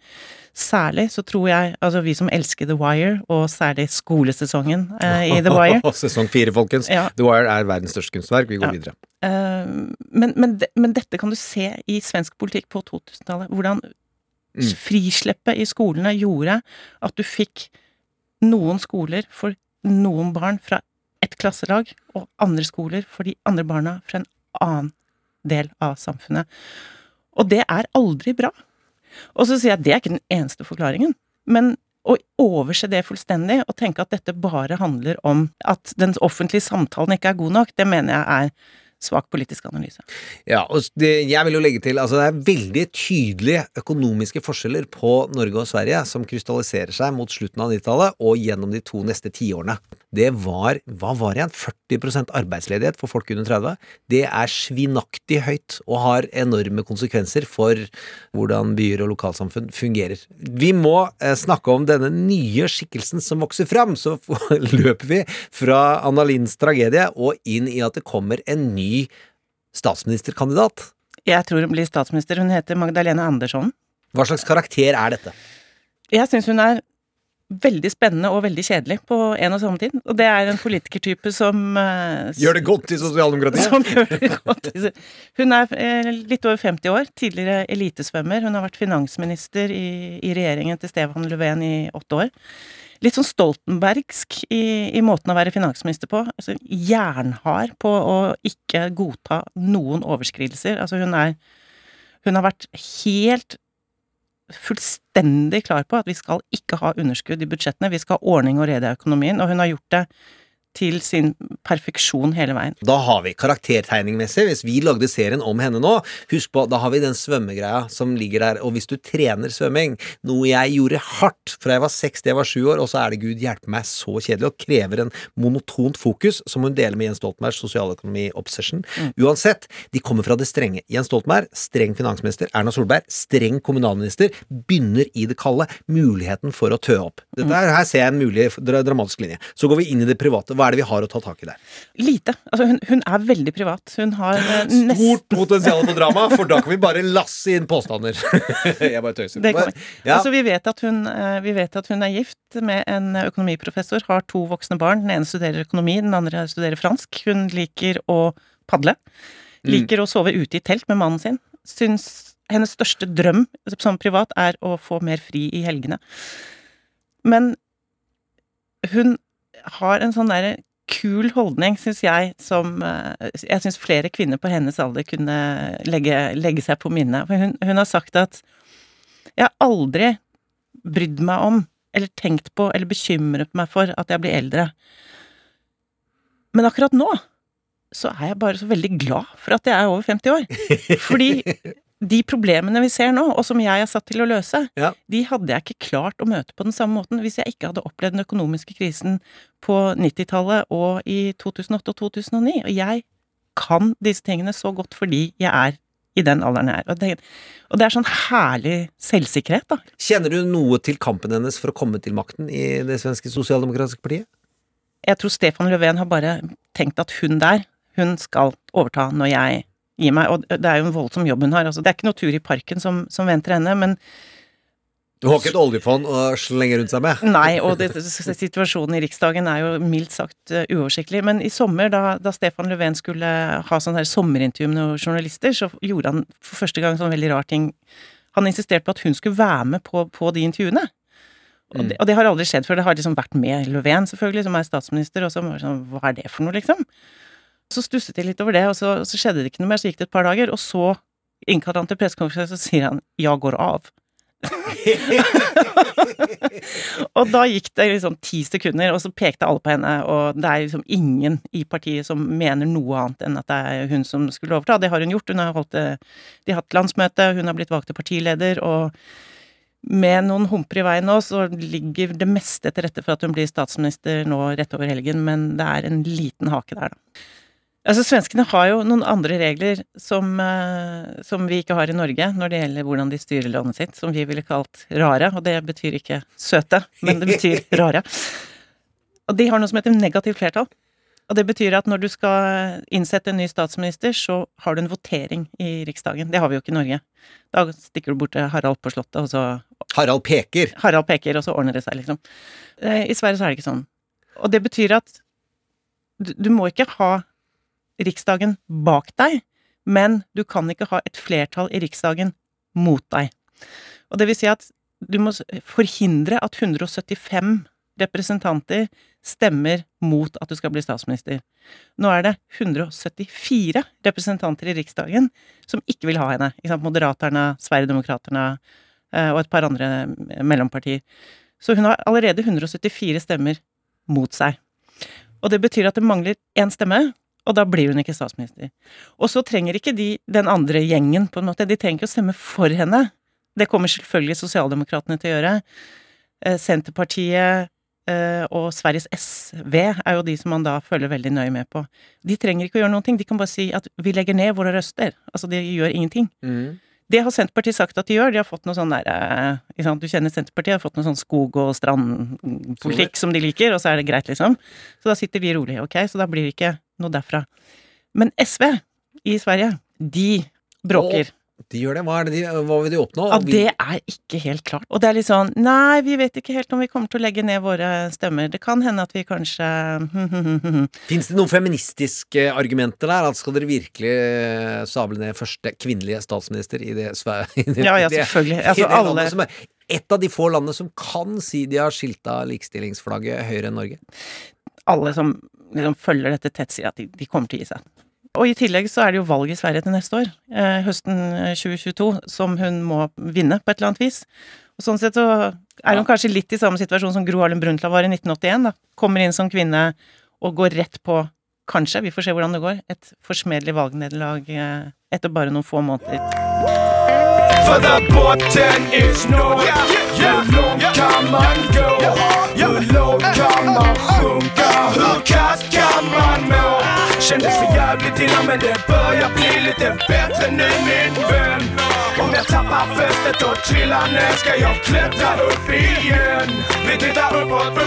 Særlig så tror jeg, altså vi som elsker The Wire, og særlig skolesesongen eh, i The Wire [LAUGHS] Sesong fire, folkens. Ja. The Wire er verdens største kunstverk. Vi går Ja. videre. Uh, men, men, men dette kan du se i svensk politikk på 2000-tallet. Hvordan Mm. frisleppet i skolene gjorde at du fikk noen skoler for noen barn fra ett klasselag, og andre skoler for de andre barna fra en annen del av samfunnet. Og det er aldri bra. Og så sier jeg at det er ikke den eneste forklaringen. Men å overse det fullstendig og tenke at dette bare handler om at den offentlige samtalen ikke er god nok, det mener jeg er svak politisk analyse. Ja, og det, jeg vil jo legge til altså det er veldig tydelige økonomiske forskjeller på Norge og Sverige som krystalliserer seg mot slutten av 90-tallet og gjennom de to neste tiårene. Det var hva var igjen? 40 arbeidsledighet for folk under 30. Det er svinaktig høyt og har enorme konsekvenser for hvordan byer og lokalsamfunn fungerer. Vi må eh, snakke om denne nye skikkelsen som vokser fram, så [LAUGHS] løper vi fra Anna Linds tragedie og inn i at det kommer en ny statsministerkandidat. Jeg tror hun blir statsminister. Hun heter Magdalena Andersson. Hva slags karakter er dette? Jeg syns hun er veldig spennende og veldig kjedelig på en og samme tid. Og det er en politikertype som eh, Gjør det godt i sosialdemokratiet? [LAUGHS] Som gjør det godt. Hun er eh, litt over 50 år, tidligere elitesvømmer. Hun har vært finansminister i, i regjeringen til Stefan Löfven i åtte år. Litt sånn Stoltenbergsk i, i måten å være finansminister på. Altså jernhard på å ikke godta noen overskridelser. Altså hun er Hun har vært helt fullstendig klar på at vi skal ikke ha underskudd i budsjettene, vi skal ha ordning og rede i økonomien, og hun har gjort det til sin perfeksjon hele veien. Da har vi karaktertegningmessig, hvis vi lagde serien om henne nå, husk på, da har vi den svømmegreia som ligger der, og hvis du trener svømming, noe jeg gjorde hardt fra jeg var seks til jeg var sju år, og så er det gud hjelpe meg så kjedelig, og krever en monotont fokus, som hun deler med Jens Stoltenbergs sosialøkonomi-obsession. Uansett, de kommer fra det strenge. Jens Stoltenberg, streng finansminister. Erna Solberg, streng kommunalminister. Begynner i det kalde. Muligheten for å tø opp. Dette her, her ser jeg en mulig dramatisk linje. Så går vi inn i det private. Hva er det vi har å ta tak i der? Lite. Altså hun, hun er veldig privat. Hun har eh, Stort potensial på drama, for da kan vi bare [LAUGHS] lasse inn påstander. [LAUGHS] jeg bare tøyser. Det vi. Ja. Altså, vi, vet at hun, eh, vi vet at hun er gift med en økonomiprofessor, har to voksne barn. Den ene studerer økonomi, den andre studerer fransk. Hun liker å padle. Mm. Liker å sove ute i telt med mannen sin. Syns hennes største drøm som privat er å få mer fri i helgene. Men hun har en sånn derre kul holdning, syns jeg, som eh, Jeg syns flere kvinner på hennes alder kunne legge, legge seg på minnet. For hun, hun har sagt at jeg har aldri brydd meg om, eller tenkt på, eller bekymret meg for at jeg blir eldre. Men akkurat nå så er jeg bare så veldig glad for at jeg er over 50 år. Fordi de problemene vi ser nå, og som jeg er satt til å løse, Ja. de hadde jeg ikke klart å møte på den samme måten hvis jeg ikke hadde opplevd den økonomiske krisen på 90-tallet og i 2008 og 2009. Og jeg kan disse tingene så godt fordi jeg er i den alderen jeg er. Og det, og det er sånn herlig selvsikkerhet, da. Kjenner du noe til kampen hennes for å komme til makten i det svenske sosialdemokratiske partiet? Jeg tror Stefan Löfven har bare tenkt at hun der, hun skal overta når jeg gir meg. Og det er jo en voldsom jobb hun har. Altså, det er ikke noe tur i parken som, som venter henne, men Du har ikke et oljefond å slenge rundt seg med? Nei, og det, situasjonen i Riksdagen er jo mildt sagt uh, uoversiktlig. Men i sommer, da, da Stefan Löfven skulle ha sånn her sommerintervju med noen journalister, så gjorde han for første gang sånn veldig rar ting. Han insisterte på at hun skulle være med på, på de intervjuene. Og, det, og det har aldri skjedd før. Det har liksom vært med Löfven, selvfølgelig, som er statsminister, og så sånn Hva er det for noe, liksom? Så stusset de litt over det, og så, så skjedde det ikke noe mer. Så gikk det et par dager, og så innkalte han til pressekonferanse, og så sier han 'jeg går av'. [LAUGHS] og da gikk det liksom ti sekunder, og så pekte alle på henne, og det er liksom ingen i partiet som mener noe annet enn at det er hun som skulle overta. Det har hun gjort. Hun har holdt det, de har hatt landsmøte, hun har blitt valgt til partileder, og med noen humper i veien nå, så ligger det meste til rette for at hun blir statsminister nå rett over helgen, men det er en liten hake der, da. Altså, Svenskene har jo noen andre regler som, eh, som vi ikke har i Norge når det gjelder hvordan de styrer landet sitt, som vi ville kalt rare, og det betyr ikke søte, men det betyr [LAUGHS] rare. Og de har noe som heter negativt flertall. Og det betyr at når du skal innsette en ny statsminister, så har du en votering i Riksdagen. Det har vi jo ikke i Norge. Da stikker du bort til Harald på Slottet, og så Harald peker. Harald peker, og så ordner det seg, liksom. Eh, I Sverige så er det ikke sånn. Og det betyr at du, du må ikke ha Riksdagen bak deg, men du kan ikke ha et flertall i Riksdagen mot deg. Og det vil si at du må forhindre at 175 representanter stemmer mot at du skal bli statsminister. Nå er det 174 representanter i Riksdagen som ikke vil ha henne. Ikke sant? Moderaterna, Sverigedemokraterna eh, og et par andre mellompartier. Så hun har allerede 174 stemmer mot seg. Og det betyr at det mangler én stemme, og da blir hun ikke statsminister. Og så trenger ikke de, den andre gjengen, på en måte, de trenger ikke å stemme for henne. Det kommer selvfølgelig Sosialdemokratene til å gjøre. Eh, Senterpartiet eh, og Sveriges SV er jo de som man da følger veldig nøye med på. De trenger ikke å gjøre noen ting, de kan bare si at vi legger ned våre røster. Altså, de gjør ingenting. Mm. Det har Senterpartiet sagt at de gjør. De har fått noe sånn der eh, Du kjenner Senterpartiet, har fått noe sånn skog- og strandpolitikk som de liker, og så er det greit, liksom. Så da sitter vi rolig, ok? Så da blir det ikke noe derfra. Men SV i Sverige, de bråker. De gjør det. Hva, det de, hva vil de oppnå? Ja, det er ikke helt klart. Og det er litt sånn Nei, vi vet ikke helt om vi kommer til å legge ned våre stemmer. Det kan hende at vi kanskje [LAUGHS] Fins det noen feministiske argumenter der? At skal dere virkelig eh, sable ned første kvinnelige statsminister i det Sverige? [LAUGHS] Ja, ja, selvfølgelig. Altså, alle- et av de få landene som kan si de har skilta likestillingsflagget høyere enn Norge. Alle som liksom følger dette tett, sier at de, de kommer til å gi seg. Og i tillegg så er det jo valg i Sverige til neste år, eh, høsten eh, 2022, som hun må vinne på et eller annet vis. Og sånn sett så er hun kanskje litt i samme situasjon som Gro Harlem Brundtland var i 1981, da. Kommer inn som kvinne og går rett på, kanskje, vi får se hvordan det går, et forsmedelig valgnederlag eh, etter bare noen få måneder. For the bottom is no Hur långt kan man gå? Hur långt kan man sjunka? Hur kast kan man må? Kändes för jävligt innan men det börjar bli lite bättre nu min vän. Om jag tappar fästet och trillar ner ska jag klättra upp igen. Vi tittar uppåt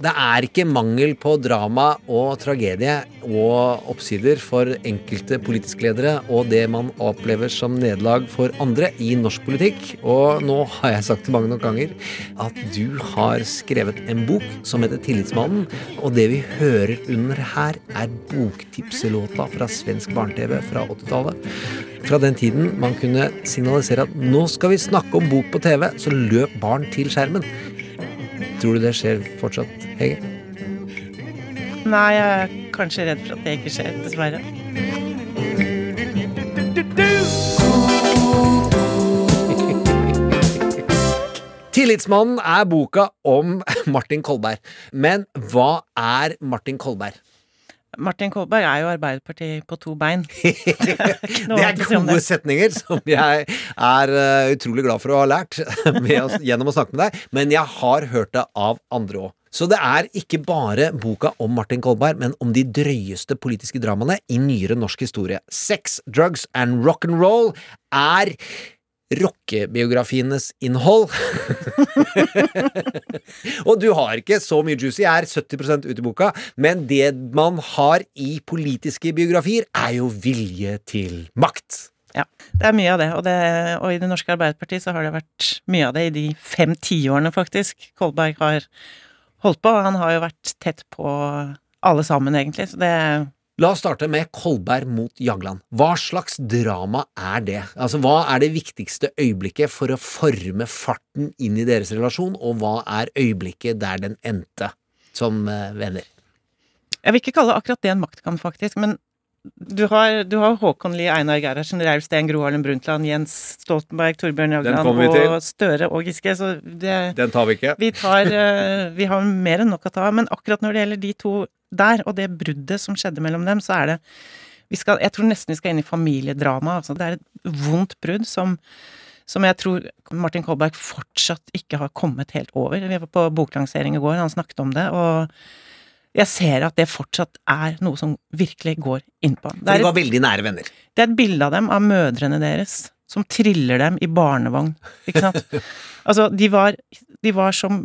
det er ikke mangel på drama og tragedie og oppsider for enkelte politiske ledere og det man opplever som nederlag for andre i norsk politikk. Og nå har jeg sagt det mange nok ganger at du har skrevet en bok som heter Tillitsmannen. Og det vi hører under her, er boktipselåta fra svensk barne-TV fra 80-tallet. Fra den tiden man kunne signalisere at nå skal vi snakke om bok på TV, så løp barn til skjermen. Tror du det skjer fortsatt, Hege? Nei, jeg er kanskje redd for at det ikke skjer, dessverre. [LAUGHS] Tillitsmannen er boka om Martin Kolberg. Men hva er Martin Kolberg? Martin Kolberg er jo Arbeiderpartiet på to bein. [LAUGHS] det er gode setninger som jeg er uh, utrolig glad for å ha lært [LAUGHS] å, gjennom å snakke med deg, men jeg har hørt det av andre òg. Så det er ikke bare boka om Martin Kolberg, men om de drøyeste politiske dramaene i nyere norsk historie. Sex, drugs and rock'n'roll er rockebiografienes innhold. [LAUGHS] og du har ikke så mye juicy, er 70 ute i boka, men det man har i politiske biografier, er jo vilje til makt. Ja, det er mye av det, og, det, og i Det norske Arbeiderparti så har det vært mye av det i de fem tiårene, faktisk. Kolberg har holdt på, og han har jo vært tett på alle sammen, egentlig, så det La oss starte med Kolberg mot Jagland. Hva slags drama er det? Altså, Hva er det viktigste øyeblikket for å forme farten inn i deres relasjon, og hva er øyeblikket der den endte som uh, venner? Jeg vil ikke kalle akkurat det en maktkamp, faktisk, men du har, du har Håkon Lie, Einar Gerhardsen, Raul Steen, Gro Harlem Brundtland, Jens Stoltenberg, Torbjørn Jagland og Støre og Giske. Så det, Den tar vi ikke. Vi, tar, uh, vi har mer enn nok å ta av. Men akkurat når det gjelder de to der, og det bruddet som skjedde mellom dem, så er det skal, Jeg tror nesten vi skal inn i familiedrama. Altså. Det er et vondt brudd som, som jeg tror Martin Kolberg fortsatt ikke har kommet helt over. Vi var på boklansering i går, han snakket om det, og jeg ser at det fortsatt er noe som virkelig går innpå. For de var veldig nære venner? Det er et bilde av dem, av mødrene deres, som triller dem i barnevogn, ikke sant. [LAUGHS] altså, de var, de var som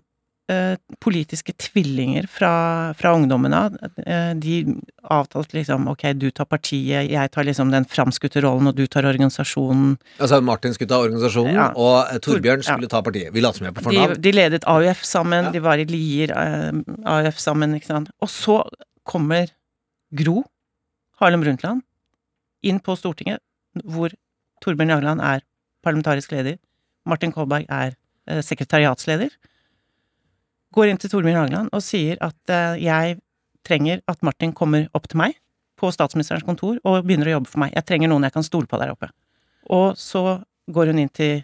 politiske tvillinger fra, fra ungdommene av. Eh, de avtalte liksom ok, du tar partiet, jeg tar liksom den framskutte rollen, og du tar organisasjonen. Altså Martin skulle ta organisasjonen, ja. og eh, Torbjørn skulle ja. ta partiet. Vi later som vi er på fornavn. De, de, ledet AUF sammen, ja. de var i Lier AUF sammen, ikke sant. Og så kommer Gro Harlem Brundtland inn på Stortinget, hvor Torbjørn Jagland er parlamentarisk leder, Martin Kolberg er sekretariatsleder går inn til Torbjørn Hageland og sier at uh, jeg trenger at Martin kommer opp til meg på statsministerens kontor og begynner å jobbe for meg. Jeg trenger noen jeg kan stole på der oppe. Og så går hun inn til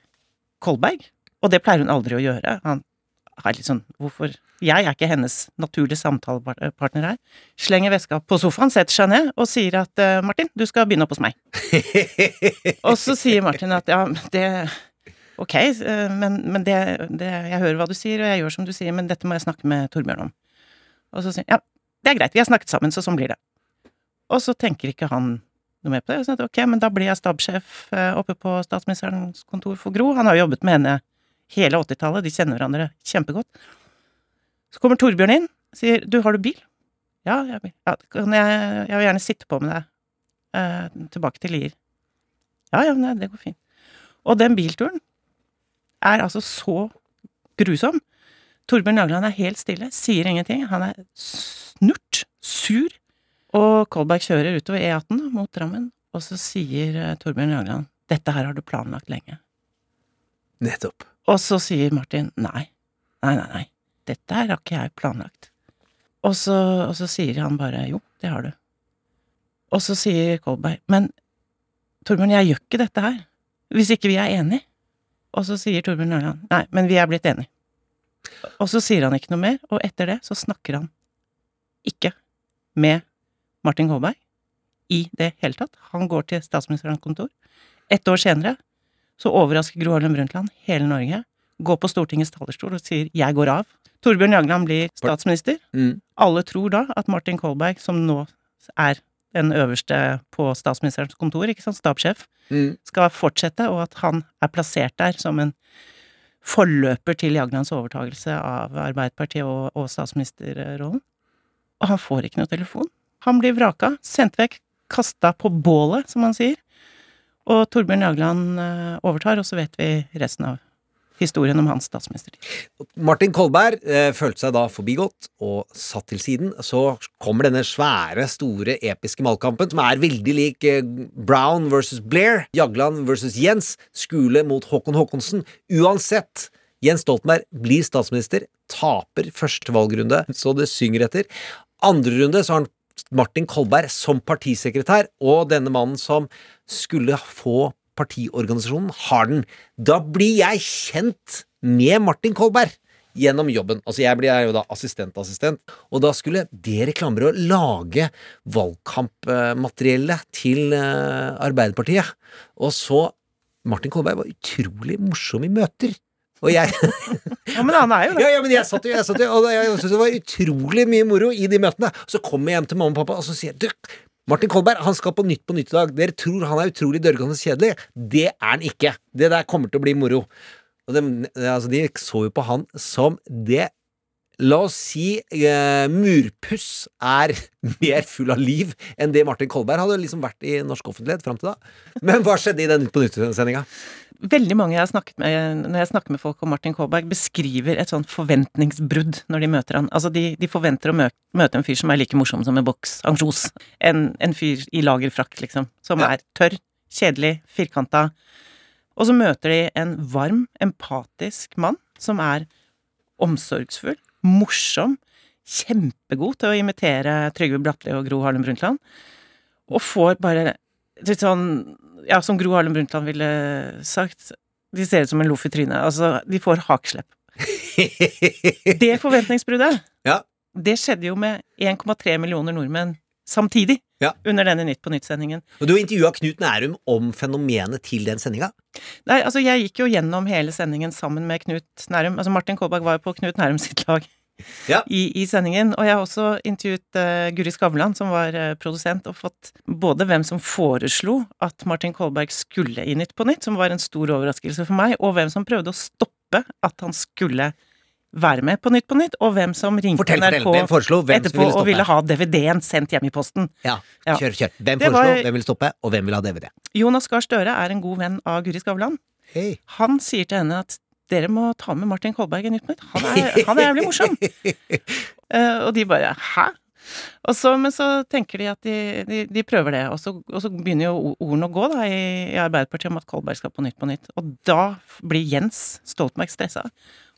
Kolberg, og det pleier hun aldri å gjøre. Han er litt sånn Hvorfor? Jeg er ikke hennes naturlige samtalepartner her. Slenger veska på sofaen, setter seg ned og sier at uh, Martin, du skal begynne opp hos meg. [LAUGHS] og så sier Martin at ja, det Ok, eh, men, men det, det, Jeg hører hva du sier, og jeg gjør som du sier, men dette må jeg snakke med Torbjørn om. Og så sier han ja, det er greit, vi har snakket sammen, så sånn blir det. Og så tenker ikke han noe mer på det. Og så ok, men da blir jeg stabssjef eh, oppe på statsministerens kontor for Gro. Han har jo jobbet med henne hele 80-tallet, de kjenner hverandre kjempegodt. Så kommer Torbjørn inn, sier du, har du bil? Ja, jeg har bil. Jeg, jeg vil gjerne sitte på med deg eh, tilbake til Lier. Ja, ja, nei, det går fint. Og den bilturen er altså så grusom. Torbjørn Jagland er helt stille, sier ingenting. Han er snurt, sur. Og Kolberg kjører utover E18 mot Drammen, og så sier uh, Torbjørn Jagland dette her har du planlagt lenge. Nettopp. Og så sier Martin nei, nei, nei, nei, dette her har ikke jeg planlagt. Og så, og så sier han bare jo, det har du. Og så sier Kolberg men Torbjørn, jeg gjør ikke dette her hvis ikke vi er enige. Og så sier Torbjørn Ørland nei, men vi er blitt enige. Og så sier han ikke noe mer, og etter det så snakker han ikke med Martin Kolberg i det hele tatt. Han går til statsministerens kontor. Ett år senere så overrasker Gro Harlem Brundtland hele Norge, går på Stortingets talerstol og sier 'jeg går av'. Torbjørn Jagland blir statsminister. Mm. Alle tror da at Martin Kolberg, som nå er den øverste på statsministerens kontor, ikke sant, stabssjef, mm. skal fortsette, og at han er plassert der som en forløper til Jaglands overtagelse av Arbeiderpartiet og, og statsministerrollen. Og han får ikke noe telefon. Han blir vraka, sendt vekk, kasta på bålet, som han sier. Og Torbjørn Jagland eh, overtar, og så vet vi resten av historien om hans statsministertid. Martin Kolberg eh, følte seg da forbigått og satt til siden. Så kommer denne svære, store, episke valgkampen, som er veldig lik eh, Brown versus Blair, Jagland versus Jens, Skule mot Håkon Håkonsen. Uansett, Jens Stoltenberg blir statsminister, taper første valgrunde, så det synger etter. Andre runde så har han Martin Kolberg som partisekretær, og denne mannen som skulle få partiorganisasjonen, har den. Da blir jeg kjent med Martin Kolberg gjennom jobben. Altså Jeg blir jo da assistentassistent, og da skulle det reklamebyrået lage valgkampmateriellet til eh, Arbeiderpartiet. Og så Martin Kolberg var utrolig morsom i møter. Og jeg [LAUGHS] Ja, men han er jo det. ja, ja, men jeg satt jo, jeg satt jo og jeg syntes det var utrolig mye moro i de møtene. Så kommer jeg hjem til mamma og pappa, og så sier jeg du, Martin Kolberg han skal på Nytt på Nytt i dag. Dere tror han er utrolig dørgende kjedelig. Det er han ikke. Det der kommer til å bli moro. Og de, altså, de så jo på han som det La oss si eh, murpuss er [LAUGHS] mer full av liv enn det Martin Kolberg hadde liksom vært i norsk offentlighet fram til da. Men hva skjedde i den Nytt på Nytt-sendinga? Veldig mange jeg har snakket med, når jeg snakker med folk om Martin Kolberg, beskriver et sånt forventningsbrudd når de møter han. Altså, de, de forventer å møte, møte en fyr som er like morsom som en boks ansjos. En, en fyr i lagerfrakk, liksom. Som Ja. er tørr, kjedelig, firkanta. Og så møter de en varm, empatisk mann som er omsorgsfull, morsom, kjempegod til å imitere Trygve Bratteli og Gro Harlem Brundtland. Og får bare litt sånn Ja, som Gro Harlem Brundtland ville sagt, de ser ut som en loff i trynet. Altså, de får hakslepp. [LAUGHS] Det forventningsbruddet, Ja. det skjedde jo med 1,3 millioner nordmenn samtidig Ja. under denne Nytt på Nytt-sendingen. Og du intervjua Knut Nærum om fenomenet til den sendinga. Nei, altså jeg gikk jo gjennom hele sendingen sammen med Knut Nærum. Altså Martin Kolberg var jo på Knut Nærum sitt lag Ja. [LAUGHS] i, i sendingen. Og jeg har også intervjuet uh, Guri Skavlan, som var uh, produsent, og fått både hvem som foreslo at Martin Kolberg skulle i Nytt på Nytt, som var en stor overraskelse for meg, og hvem som prøvde å stoppe at han skulle være med på Nytt på Nytt, og hvem som ringte Fortell, fortell. NRK Hvem foreslo? Hvem etterpå ville og ville ha DVD-en sendt hjem i posten. Ja, kjør, kjør. Hvem foreslo, var- hvem vil stoppe, og hvem vil ha DVD? Jonas Gahr Støre er en god venn av Guri Skavlan. Hey. Han sier til henne at dere må ta med Martin Kolberg i Nytt på Nytt. Han er, [LAUGHS] han er jævlig morsom. uh, [LAUGHS] og de bare hæ? Og så, men så tenker de at de, de, de prøver det, og så, og så begynner jo ordene å gå da i, i Arbeiderpartiet om at Kolberg skal på Nytt på Nytt. Og da blir Jens Stoltenberg stressa,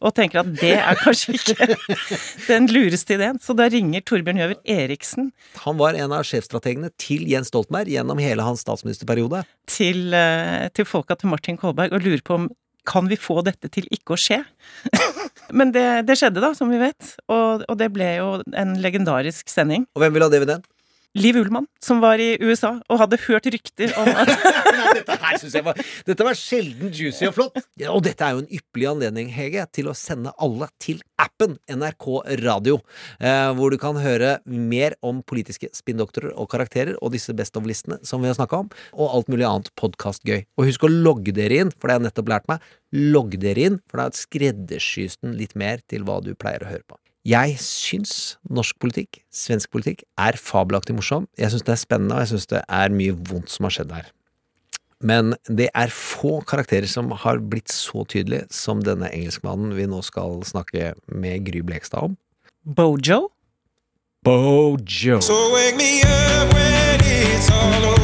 og tenker at det er kanskje ikke [LAUGHS] den lureste ideen. Så da ringer Torbjørn Gjøver Eriksen Han var en av sjefstrategene til Jens Stoltenberg gjennom hele hans statsministerperiode. til, eh, til folka til Martin Kolberg og lurer på om kan vi få dette til ikke å skje? [LAUGHS] Men det, det skjedde, da, som vi vet. Og, og det ble jo en legendarisk sending. Og hvem vil ha DVD-en? Liv Ullmann, som var i USA og hadde hørt rykter om at [LAUGHS] dette her synes jeg var Dette var sjelden juicy og flott. Ja, og dette er jo en ypperlig anledning, Hege, til å sende alle til appen NRK Radio, eh, hvor du kan høre mer om politiske spinndoktorer og karakterer og disse Best of-listene som vi har snakka om, og alt mulig annet podkastgøy. Og husk å logge dere inn, for det har jeg nettopp lært meg. Logg dere inn, for da skreddersys den litt mer til hva du pleier å høre på. Jeg syns norsk politikk, svensk politikk, er fabelaktig morsom. Jeg syns det er spennende, og jeg syns det er mye vondt som har skjedd her. Men det er få karakterer som har blitt så tydelige som denne engelskmannen vi nå skal snakke med Gry Blekstad om. Bojo. Bojo. So wake me up when it's all over.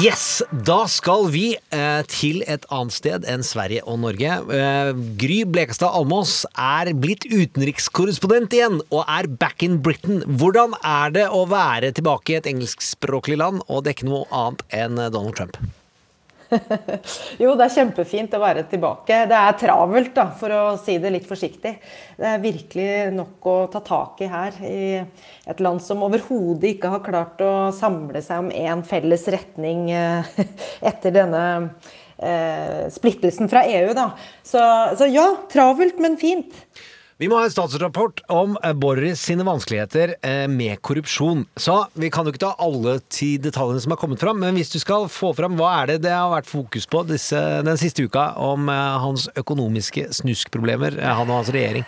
Yes! Da skal vi eh, til et annet sted enn Sverige og Norge. Eh, Gry Blekastad Almås er blitt utenrikskorrespondent igjen, og er back in Britain. Hvordan er det å være tilbake i et engelskspråklig land og dekke noe annet enn Donald Trump? [LAUGHS] Jo, det er kjempefint å være tilbake. Det er travelt, da, for å si det litt forsiktig. Det er virkelig nok å ta tak i her. I et land som overhodet ikke har klart å samle seg om én felles retning eh, [LAUGHS] etter denne eh, splittelsen fra EU, da. Så, så ja, travelt, men fint. Vi må ha en statsrapport om eh, Boris sine vanskeligheter eh, med korrupsjon. Så vi kan jo ikke ta alle ti detaljene som har kommet fram, men hvis du skal få fram, hva er det det har vært fokus på disse, den siste uka om eh, hans økonomiske snuskproblemer, han og hans regjering?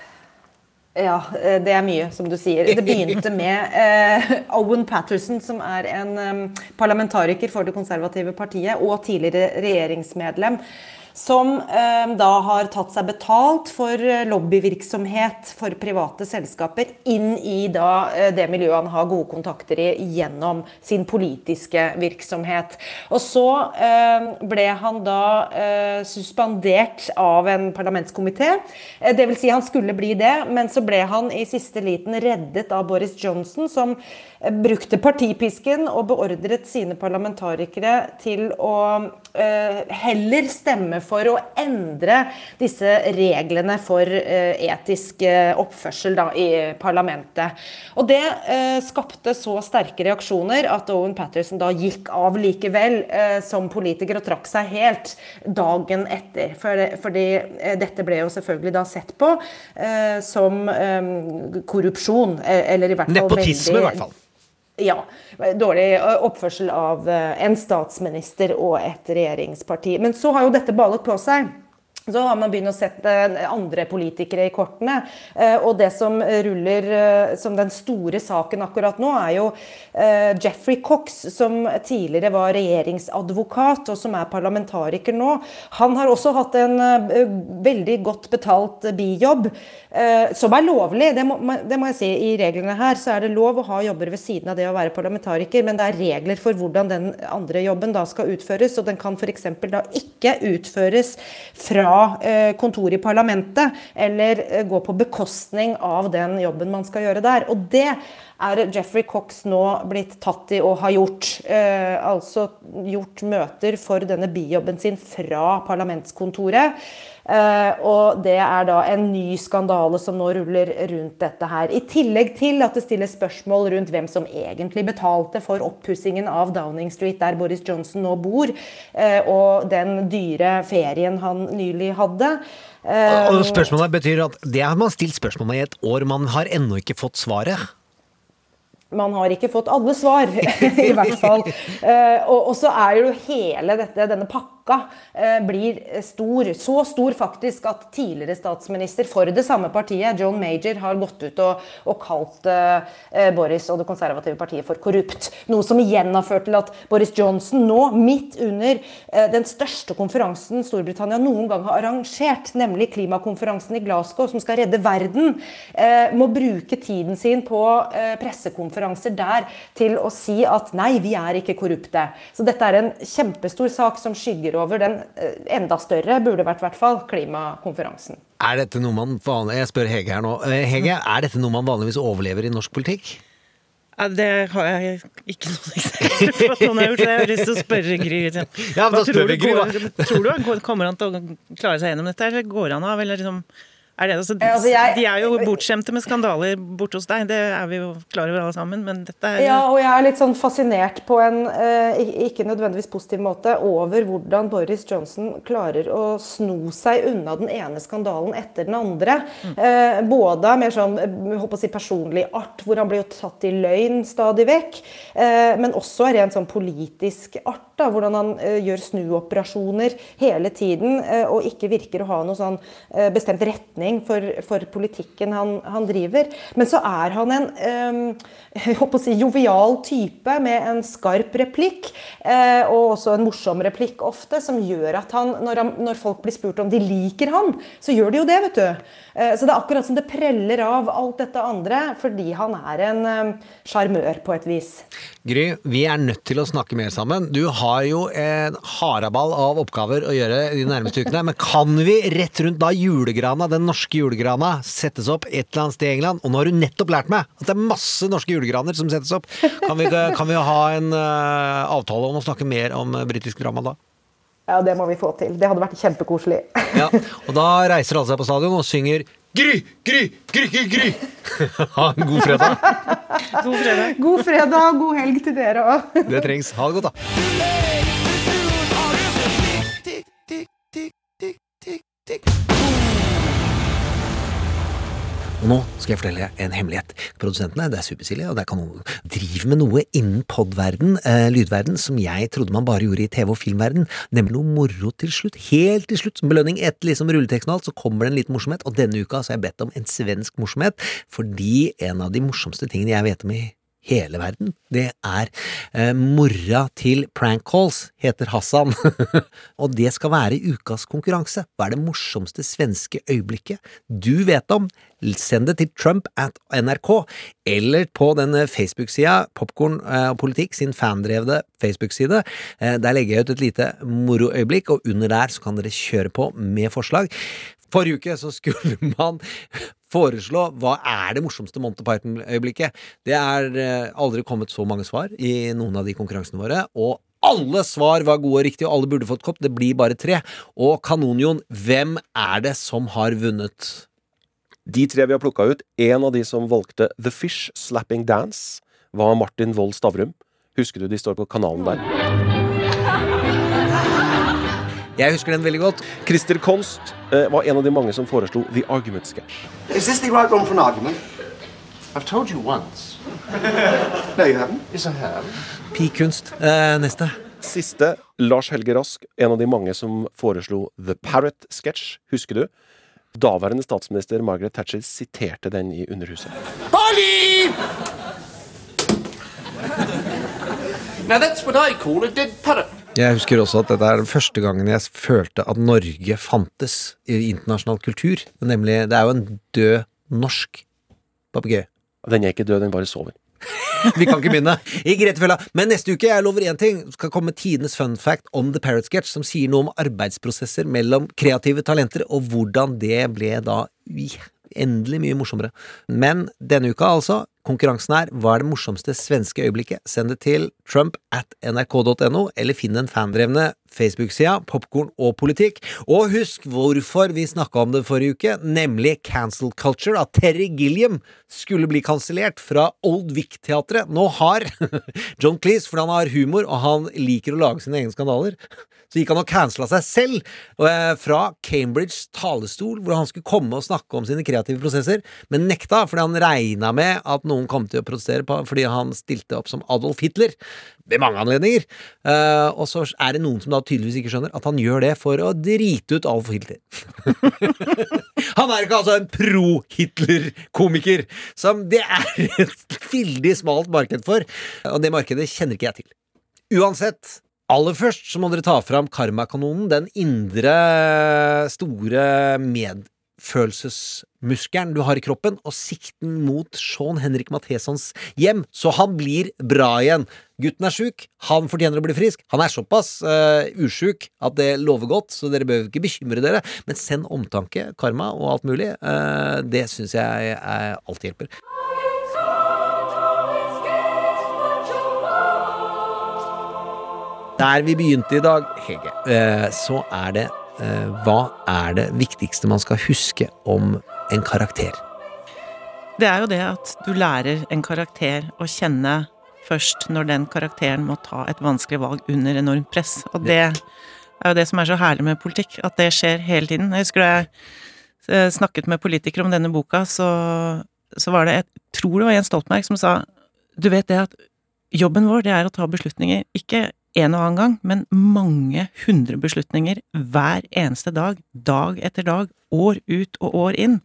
Ja, det er mye, som du sier. Det begynte med eh, Owen Patterson, som er en eh, parlamentariker for det konservative partiet og tidligere regjeringsmedlem. Som eh, da har tatt seg betalt for eh, lobbyvirksomhet for private selskaper inn i da eh, det miljøet han har gode kontakter i gjennom sin politiske virksomhet. Og så eh, ble han da eh, suspendert av en parlamentskomité. Eh, vil si han skulle bli det, men så ble han i siste liten reddet av Boris Johnson, som eh, brukte partipisken og beordret sine parlamentarikere til å heller stemme for å endre disse reglene for eh, etisk eh, oppførsel da, i parlamentet. Og det eh, skapte så sterke reaksjoner at Owen Patterson da gikk av likevel eh, som politiker og trakk seg helt dagen etter. Fordi eh, dette ble jo selvfølgelig da sett på eh, som eh, korrupsjon, eh, eller i hvert fall Nepotisme, i hvert fall. Ja. Dårlig oppførsel av en statsminister og et regjeringsparti. Men så har jo dette ballet på seg. Så har man begynt å sette andre politikere i kortene. Eh, Og det som ruller eh, som den store saken akkurat nå, er jo eh, Jeffrey Cox, som tidligere var regjeringsadvokat og som er parlamentariker nå. Han har også hatt en veldig godt betalt bijobb, som er lovlig. Det må, det må jeg si. I reglene her så er det lov å ha jobber ved siden av det å være parlamentariker, men det er regler for hvordan den andre jobben da skal utføres. Og den kan f.eks. da ikke utføres fra eh, kontoret i parlamentet, eller eh, gå på bekostning av den jobben man skal gjøre der. Og det er Jeffrey Cox nå blitt tatt i og har gjort. Eh, altså gjort møter for denne bijobben sin fra parlamentskontoret. Eh, og det er da en ny skandale som nå ruller rundt dette her. I tillegg til at det stilles spørsmål rundt hvem som egentlig betalte for oppussingen av Downing Street, der Boris Johnson nå bor, eh, og den dyre ferien han nylig hadde. Eh, Og spørsmålet betyr at det har man stilt spørsmål om i et år, man har ennå ikke fått svaret. man har ikke fått alle svar, [LAUGHS] i hvert fall. Og, og så er jo hele dette, denne pakka eh, blir stor. Så stor faktisk at tidligere statsminister for det samme partiet, John Major, har gått ut og, og kalt eh, Boris og det konservative partiet for korrupt. Noe som igjen har ført til at Boris Johnson nå, midt under eh, den største konferansen Storbritannia noen gang har arrangert, nemlig klimakonferansen i Glasgow, som skal redde verden, eh, må bruke tiden sin på eh, pressekonferanser der til å si at nei, vi er ikke korrupte. Så dette er en kjempestor sak som skygger over den eh, enda større, burde vært i hvert fall, klimakonferansen. Er dette noe man vanlig, Jeg spør Hege her nå. Eh, Hege, er dette noe man vanligvis overlever i norsk politikk? Ja, det har jeg ikke noen eksempler på at noen har gjort. så Jeg har lyst til å spørre Gry. [LAUGHS] Ja, men da Hva tror spør du vi Gry, går- Tror du han kommer han til å klare seg gjennom dette, eller går han av? Eller liksom, er det, altså, Altså, jeg- de er jo bortskjemte med skandaler borte hos deg, det er vi jo klar over alle sammen, men dette er Ja, og jeg er litt sånn fascinert på en eh, ikke nødvendigvis positiv måte over hvordan Boris Johnson klarer å sno seg unna den ene skandalen etter den andre. Eh, både mer sånn eh, håper å si personlig art, hvor han blir jo tatt i løgn stadig vekk, eh, men også rent sånn politisk art, da, hvordan han eh, gjør snuoperasjoner hele tiden eh, og ikke virker å ha noe sånn eh, bestemt retning for, for politikken han, han driver. Men så er han en [LAUGHS] å si, jovial type med en skarp replikk, eh, og også en morsom replikk ofte, som gjør at han når, han, når folk blir spurt om de liker han, så gjør de jo det, vet du. Så det er akkurat som det preller av alt dette andre, fordi han er en sjarmør på et vis. Gry, vi er nødt til å snakke mer sammen. Du har jo en haraball av oppgaver å gjøre de nærmeste ukene. Men kan vi rett rundt da julegrana, den norske julegrana, settes opp et eller annet sted i England? Og nå har du nettopp lært meg at det er masse norske julegraner som settes opp. Kan vi, kan vi ha en uh, avtale om å snakke mer om uh, britisk drama da? Ja, det må vi få til. Det hadde vært kjempekoselig. Ja, og da reiser alle seg på stadion og synger Gry, Gry, Gry, Gry, Gry! [LAUGHS] Ha en god fredag. God fredag. God fredag, god helg til dere òg. Det trengs. Ha det godt, da. Og nå skal jeg fortelle en hemmelighet. Produsentene, det er Supersilje, og det er Kanon, driver med noe innen podverden, eh, lydverden, som jeg trodde man bare gjorde i TV- og filmverden, nemlig noe moro til slutt. Helt til slutt, som belønning etter liksom rulleteksten og alt, så kommer det en liten morsomhet, og denne uka har jeg bedt om en svensk morsomhet, fordi en av de morsomste tingene jeg vet om i hele verden. Det er eh, mora til prank calls, heter Hassan. [LAUGHS] og det skal være ukas konkurranse. Hva er det morsomste svenske øyeblikket du vet om? Send det til Trump at NRK, eller på den eh, Facebook-sida Popkorn eh, og politikk sin fandrevne Facebook-side. Eh, der legger jeg ut et lite moroøyeblikk, og under der så kan dere kjøre på med forslag. Forrige uke så skulle [LAUGHS] man foreslå hva er det morsomste Monty Python-øyeblikket. Det er eh, aldri kommet så mange svar i noen av de konkurransene våre, og alle svar var gode og riktige, og alle burde fått kopp. Det blir bare tre. Og Kanonjon, hvem er det som har vunnet? De tre vi har plukka ut, en av de som valgte The Fish Slapping Dance, var Martin Wold Stavrum. Husker du de står på kanalen der? Jeg husker den veldig godt. Christer Konst eh, var en av de mange som foreslo The Argument Sketch. Is this the right one for an argument? I've told you once. [LAUGHS] no, you haven't. Yes, I have. Pikunst. Eh, neste. Siste, Lars Helge Rask, en av de mange som foreslo The Parrot Sketch. Husker du? Daværende statsminister Margaret Thatcher siterte den i Underhuset. Polly! now that's what I call a dead parrot. Jeg husker også at dette er den første gangen jeg følte at Norge fantes i internasjonal kultur. Nemlig, det er jo en død norsk papegøye. Den er ikke død, den bare sover. [LAUGHS] Vi kan ikke begynne i Gretefella. Men neste uke, jeg lover én ting, skal komme tidenes fun fact om The Parrot Sketch, som sier noe om arbeidsprosesser mellom kreative talenter, og hvordan det ble da endelig mye morsommere. Men denne uka, altså, konkurransen er Hva er det morsomste svenske øyeblikket? Send det til trump at nrk.no, eller finn den fandrevne Facebook-sida Popkorn og politikk. Og husk hvorfor vi snakka om det forrige uke, nemlig cancel culture, at Terry Gilliam skulle bli kansellert fra Old Vic-teatret. Nå har [LAUGHS] John Cleese, fordi han har humor, og han liker å lage sine egne skandaler, [LAUGHS] så gikk han og cancela seg selv eh, fra Cambridge talerstol, hvor han skulle komme og snakke om sine kreative prosesser, men nekta fordi han regna med at noen kom til å protestere fordi han stilte opp som Adolf Hitler ved mange anledninger. Uh, og så er det noen som da tydeligvis ikke skjønner at han gjør det for å drite ut Alf Hitler. [LAUGHS] han er ikke altså en pro-Hitler-komiker, som det er et veldig smalt marked for, og det markedet kjenner ikke jeg til. Uansett, Aller først så må dere ta fram karmakanonen, den indre, store medfølelsesmuskelen du har i kroppen, og sikten mot Sean Henrik Mathesons hjem, så han blir bra igjen. Gutten er sjuk, han fortjener å bli frisk. Han er såpass uh, usjuk at det lover godt, så dere bør ikke bekymre dere. Men send omtanke, karma og alt mulig. Uh, det syns jeg uh, alltid hjelper. Der vi begynte i dag, Hege, eh, så er det Hva er det viktigste man skal huske om en karakter? Det er jo det at du lærer en karakter å kjenne først når den karakteren må ta et vanskelig valg under enormt press. Og det er jo det som er så herlig med politikk, at det skjer hele tiden. Jeg husker da jeg eh, snakket med politikere om denne boka, så, så var det Jeg tror det var Jens Stoltenberg som sa Du vet det at jobben vår, det er å ta beslutninger, ikke en og annen gang, men mange hundre beslutninger hver eneste dag, dag etter dag, år ut og år inn.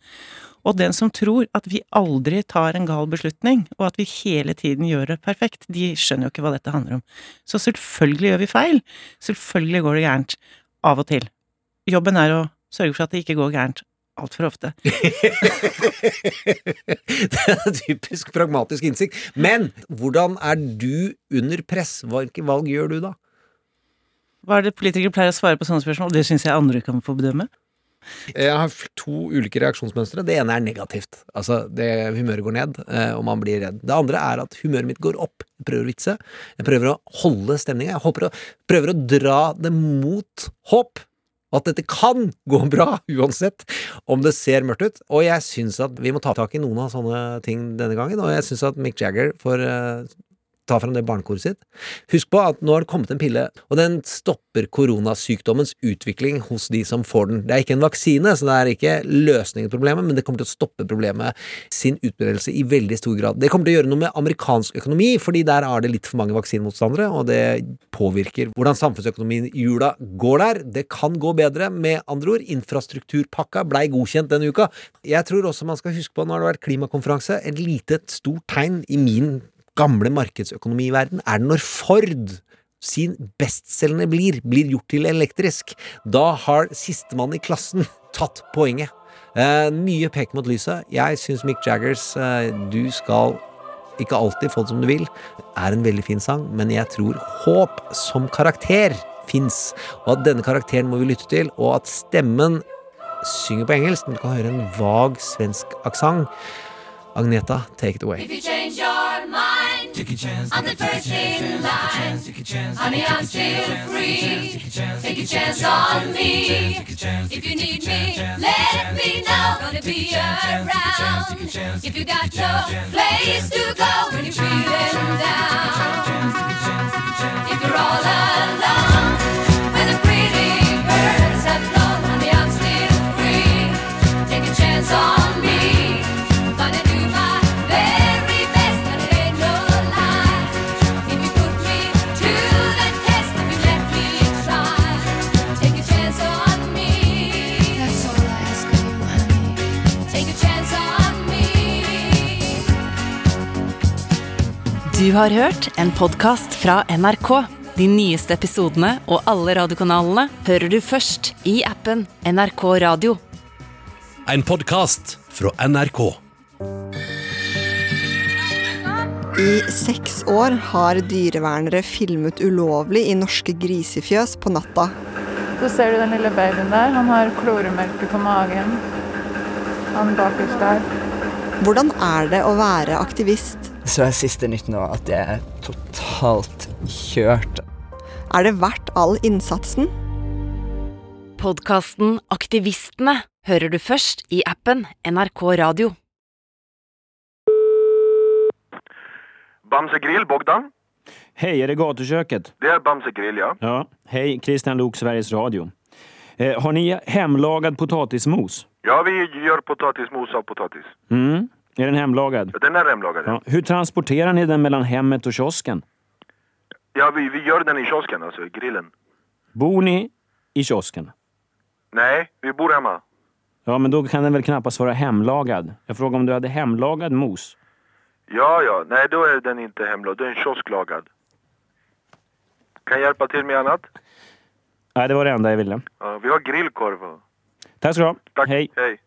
Og den som tror at vi aldri tar en gal beslutning, og at vi hele tiden gjør det perfekt, de skjønner jo ikke hva dette handler om. Så selvfølgelig gjør vi feil. Selvfølgelig går det gærent. Av og til. Jobben er å sørge for at det ikke går gærent altfor ofte. [LAUGHS] det er typisk pragmatisk innsikt. Men hvordan er du under press? Hvilke valg gjør du da? Hva er det politikere pleier å svare på sånne spørsmål? Det syns jeg andre kan få bedømme. Jeg har to ulike reaksjonsmønstre. Det ene er negativt. Altså, det, humøret går ned, eh, og man blir redd. Det andre er at humøret mitt går opp. Jeg prøver å vitse. Jeg prøver å holde stemninga. Jeg å, prøver å dra det mot håp. Og at dette kan gå bra, uansett om det ser mørkt ut. Og jeg syns at vi må ta tak i noen av sånne ting denne gangen. Og jeg syns at Mick Jagger får eh, ta fram det barnekoret sitt. Husk på at nå har det kommet en pille, og den stopper koronasykdommens utvikling hos de som får den. Det er ikke en vaksine, så det er ikke løsningen på problemet, men det kommer til å stoppe problemet sin utbredelse i veldig stor grad. Det kommer til å gjøre noe med amerikansk økonomi, fordi der er det litt for mange vaksinemotstandere, og det påvirker hvordan samfunnsøkonomien i jula går der. Det kan gå bedre, med andre ord. Infrastrukturpakka blei godkjent denne uka. Jeg tror også man skal huske på, nå har det vært klimakonferanse, et lite stort tegn i min gamle markedsøkonomiverden er det når Ford sin bestselgende blir, blir gjort til elektrisk. Da har sistemann i klassen tatt poenget. Eh, mye pek mot lyset. Jeg syns Mick Jaggers eh, Du skal ikke alltid få det som du vil, er en veldig fin sang, men jeg tror håp som karakter fins, og at denne karakteren må vi lytte til, og at stemmen synger på engelsk, men du kan høre en vag svensk aksent. Agneta, take it away. If you take a chance. I'm the first in line. Honey, I'm still free. Take a chance on me. If you need me, let me know. Gonna be around. If you got no place to go Du har hørt en podkast fra NRK. De nyeste episodene og alle radiokanalene hører du først i appen NRK Radio. En podkast fra NRK. I seks år har dyrevernere filmet ulovlig i norske grisefjøs på natta. Så ser du den lille babyen der. Han har kloremelke på magen. Han bakerst der. Hvordan er det å være aktivist? Så er siste nytt nå at jeg er totalt kjørt. Er det verdt all innsatsen? Podkasten Aktivistene hører du først i appen NRK Radio. Bamse Grill, Bogdan? Hej, är det gatuköket? Det är Bamse Grill, ja. Ja. Hej, Christian Lok, Sveriges Radio. Eh, har ni hemlagad potatismos? Ja, vi gör potatismos av potatis. Mm. Är den hemlagad? Den är hemlagad. Ja. Hur transporterar ni den mellan hemmet och kiosken? Ja, vi, vi gör den i kiosken, alltså i grillen. Bor ni i kiosken? Nej, vi bor hemma. Ja, men då kan den väl knappast vara hemlagad? Jag frågar om du hade hemlagad mos? Ja, ja. Nej, då är den inte hemlagad. Den är kiosklagad. Kan jag hjälpa till med annat? Nej, det var det enda jag ville. Ja, vi har grillkorv. Tack ska du ha. Tack. Hej. Hej.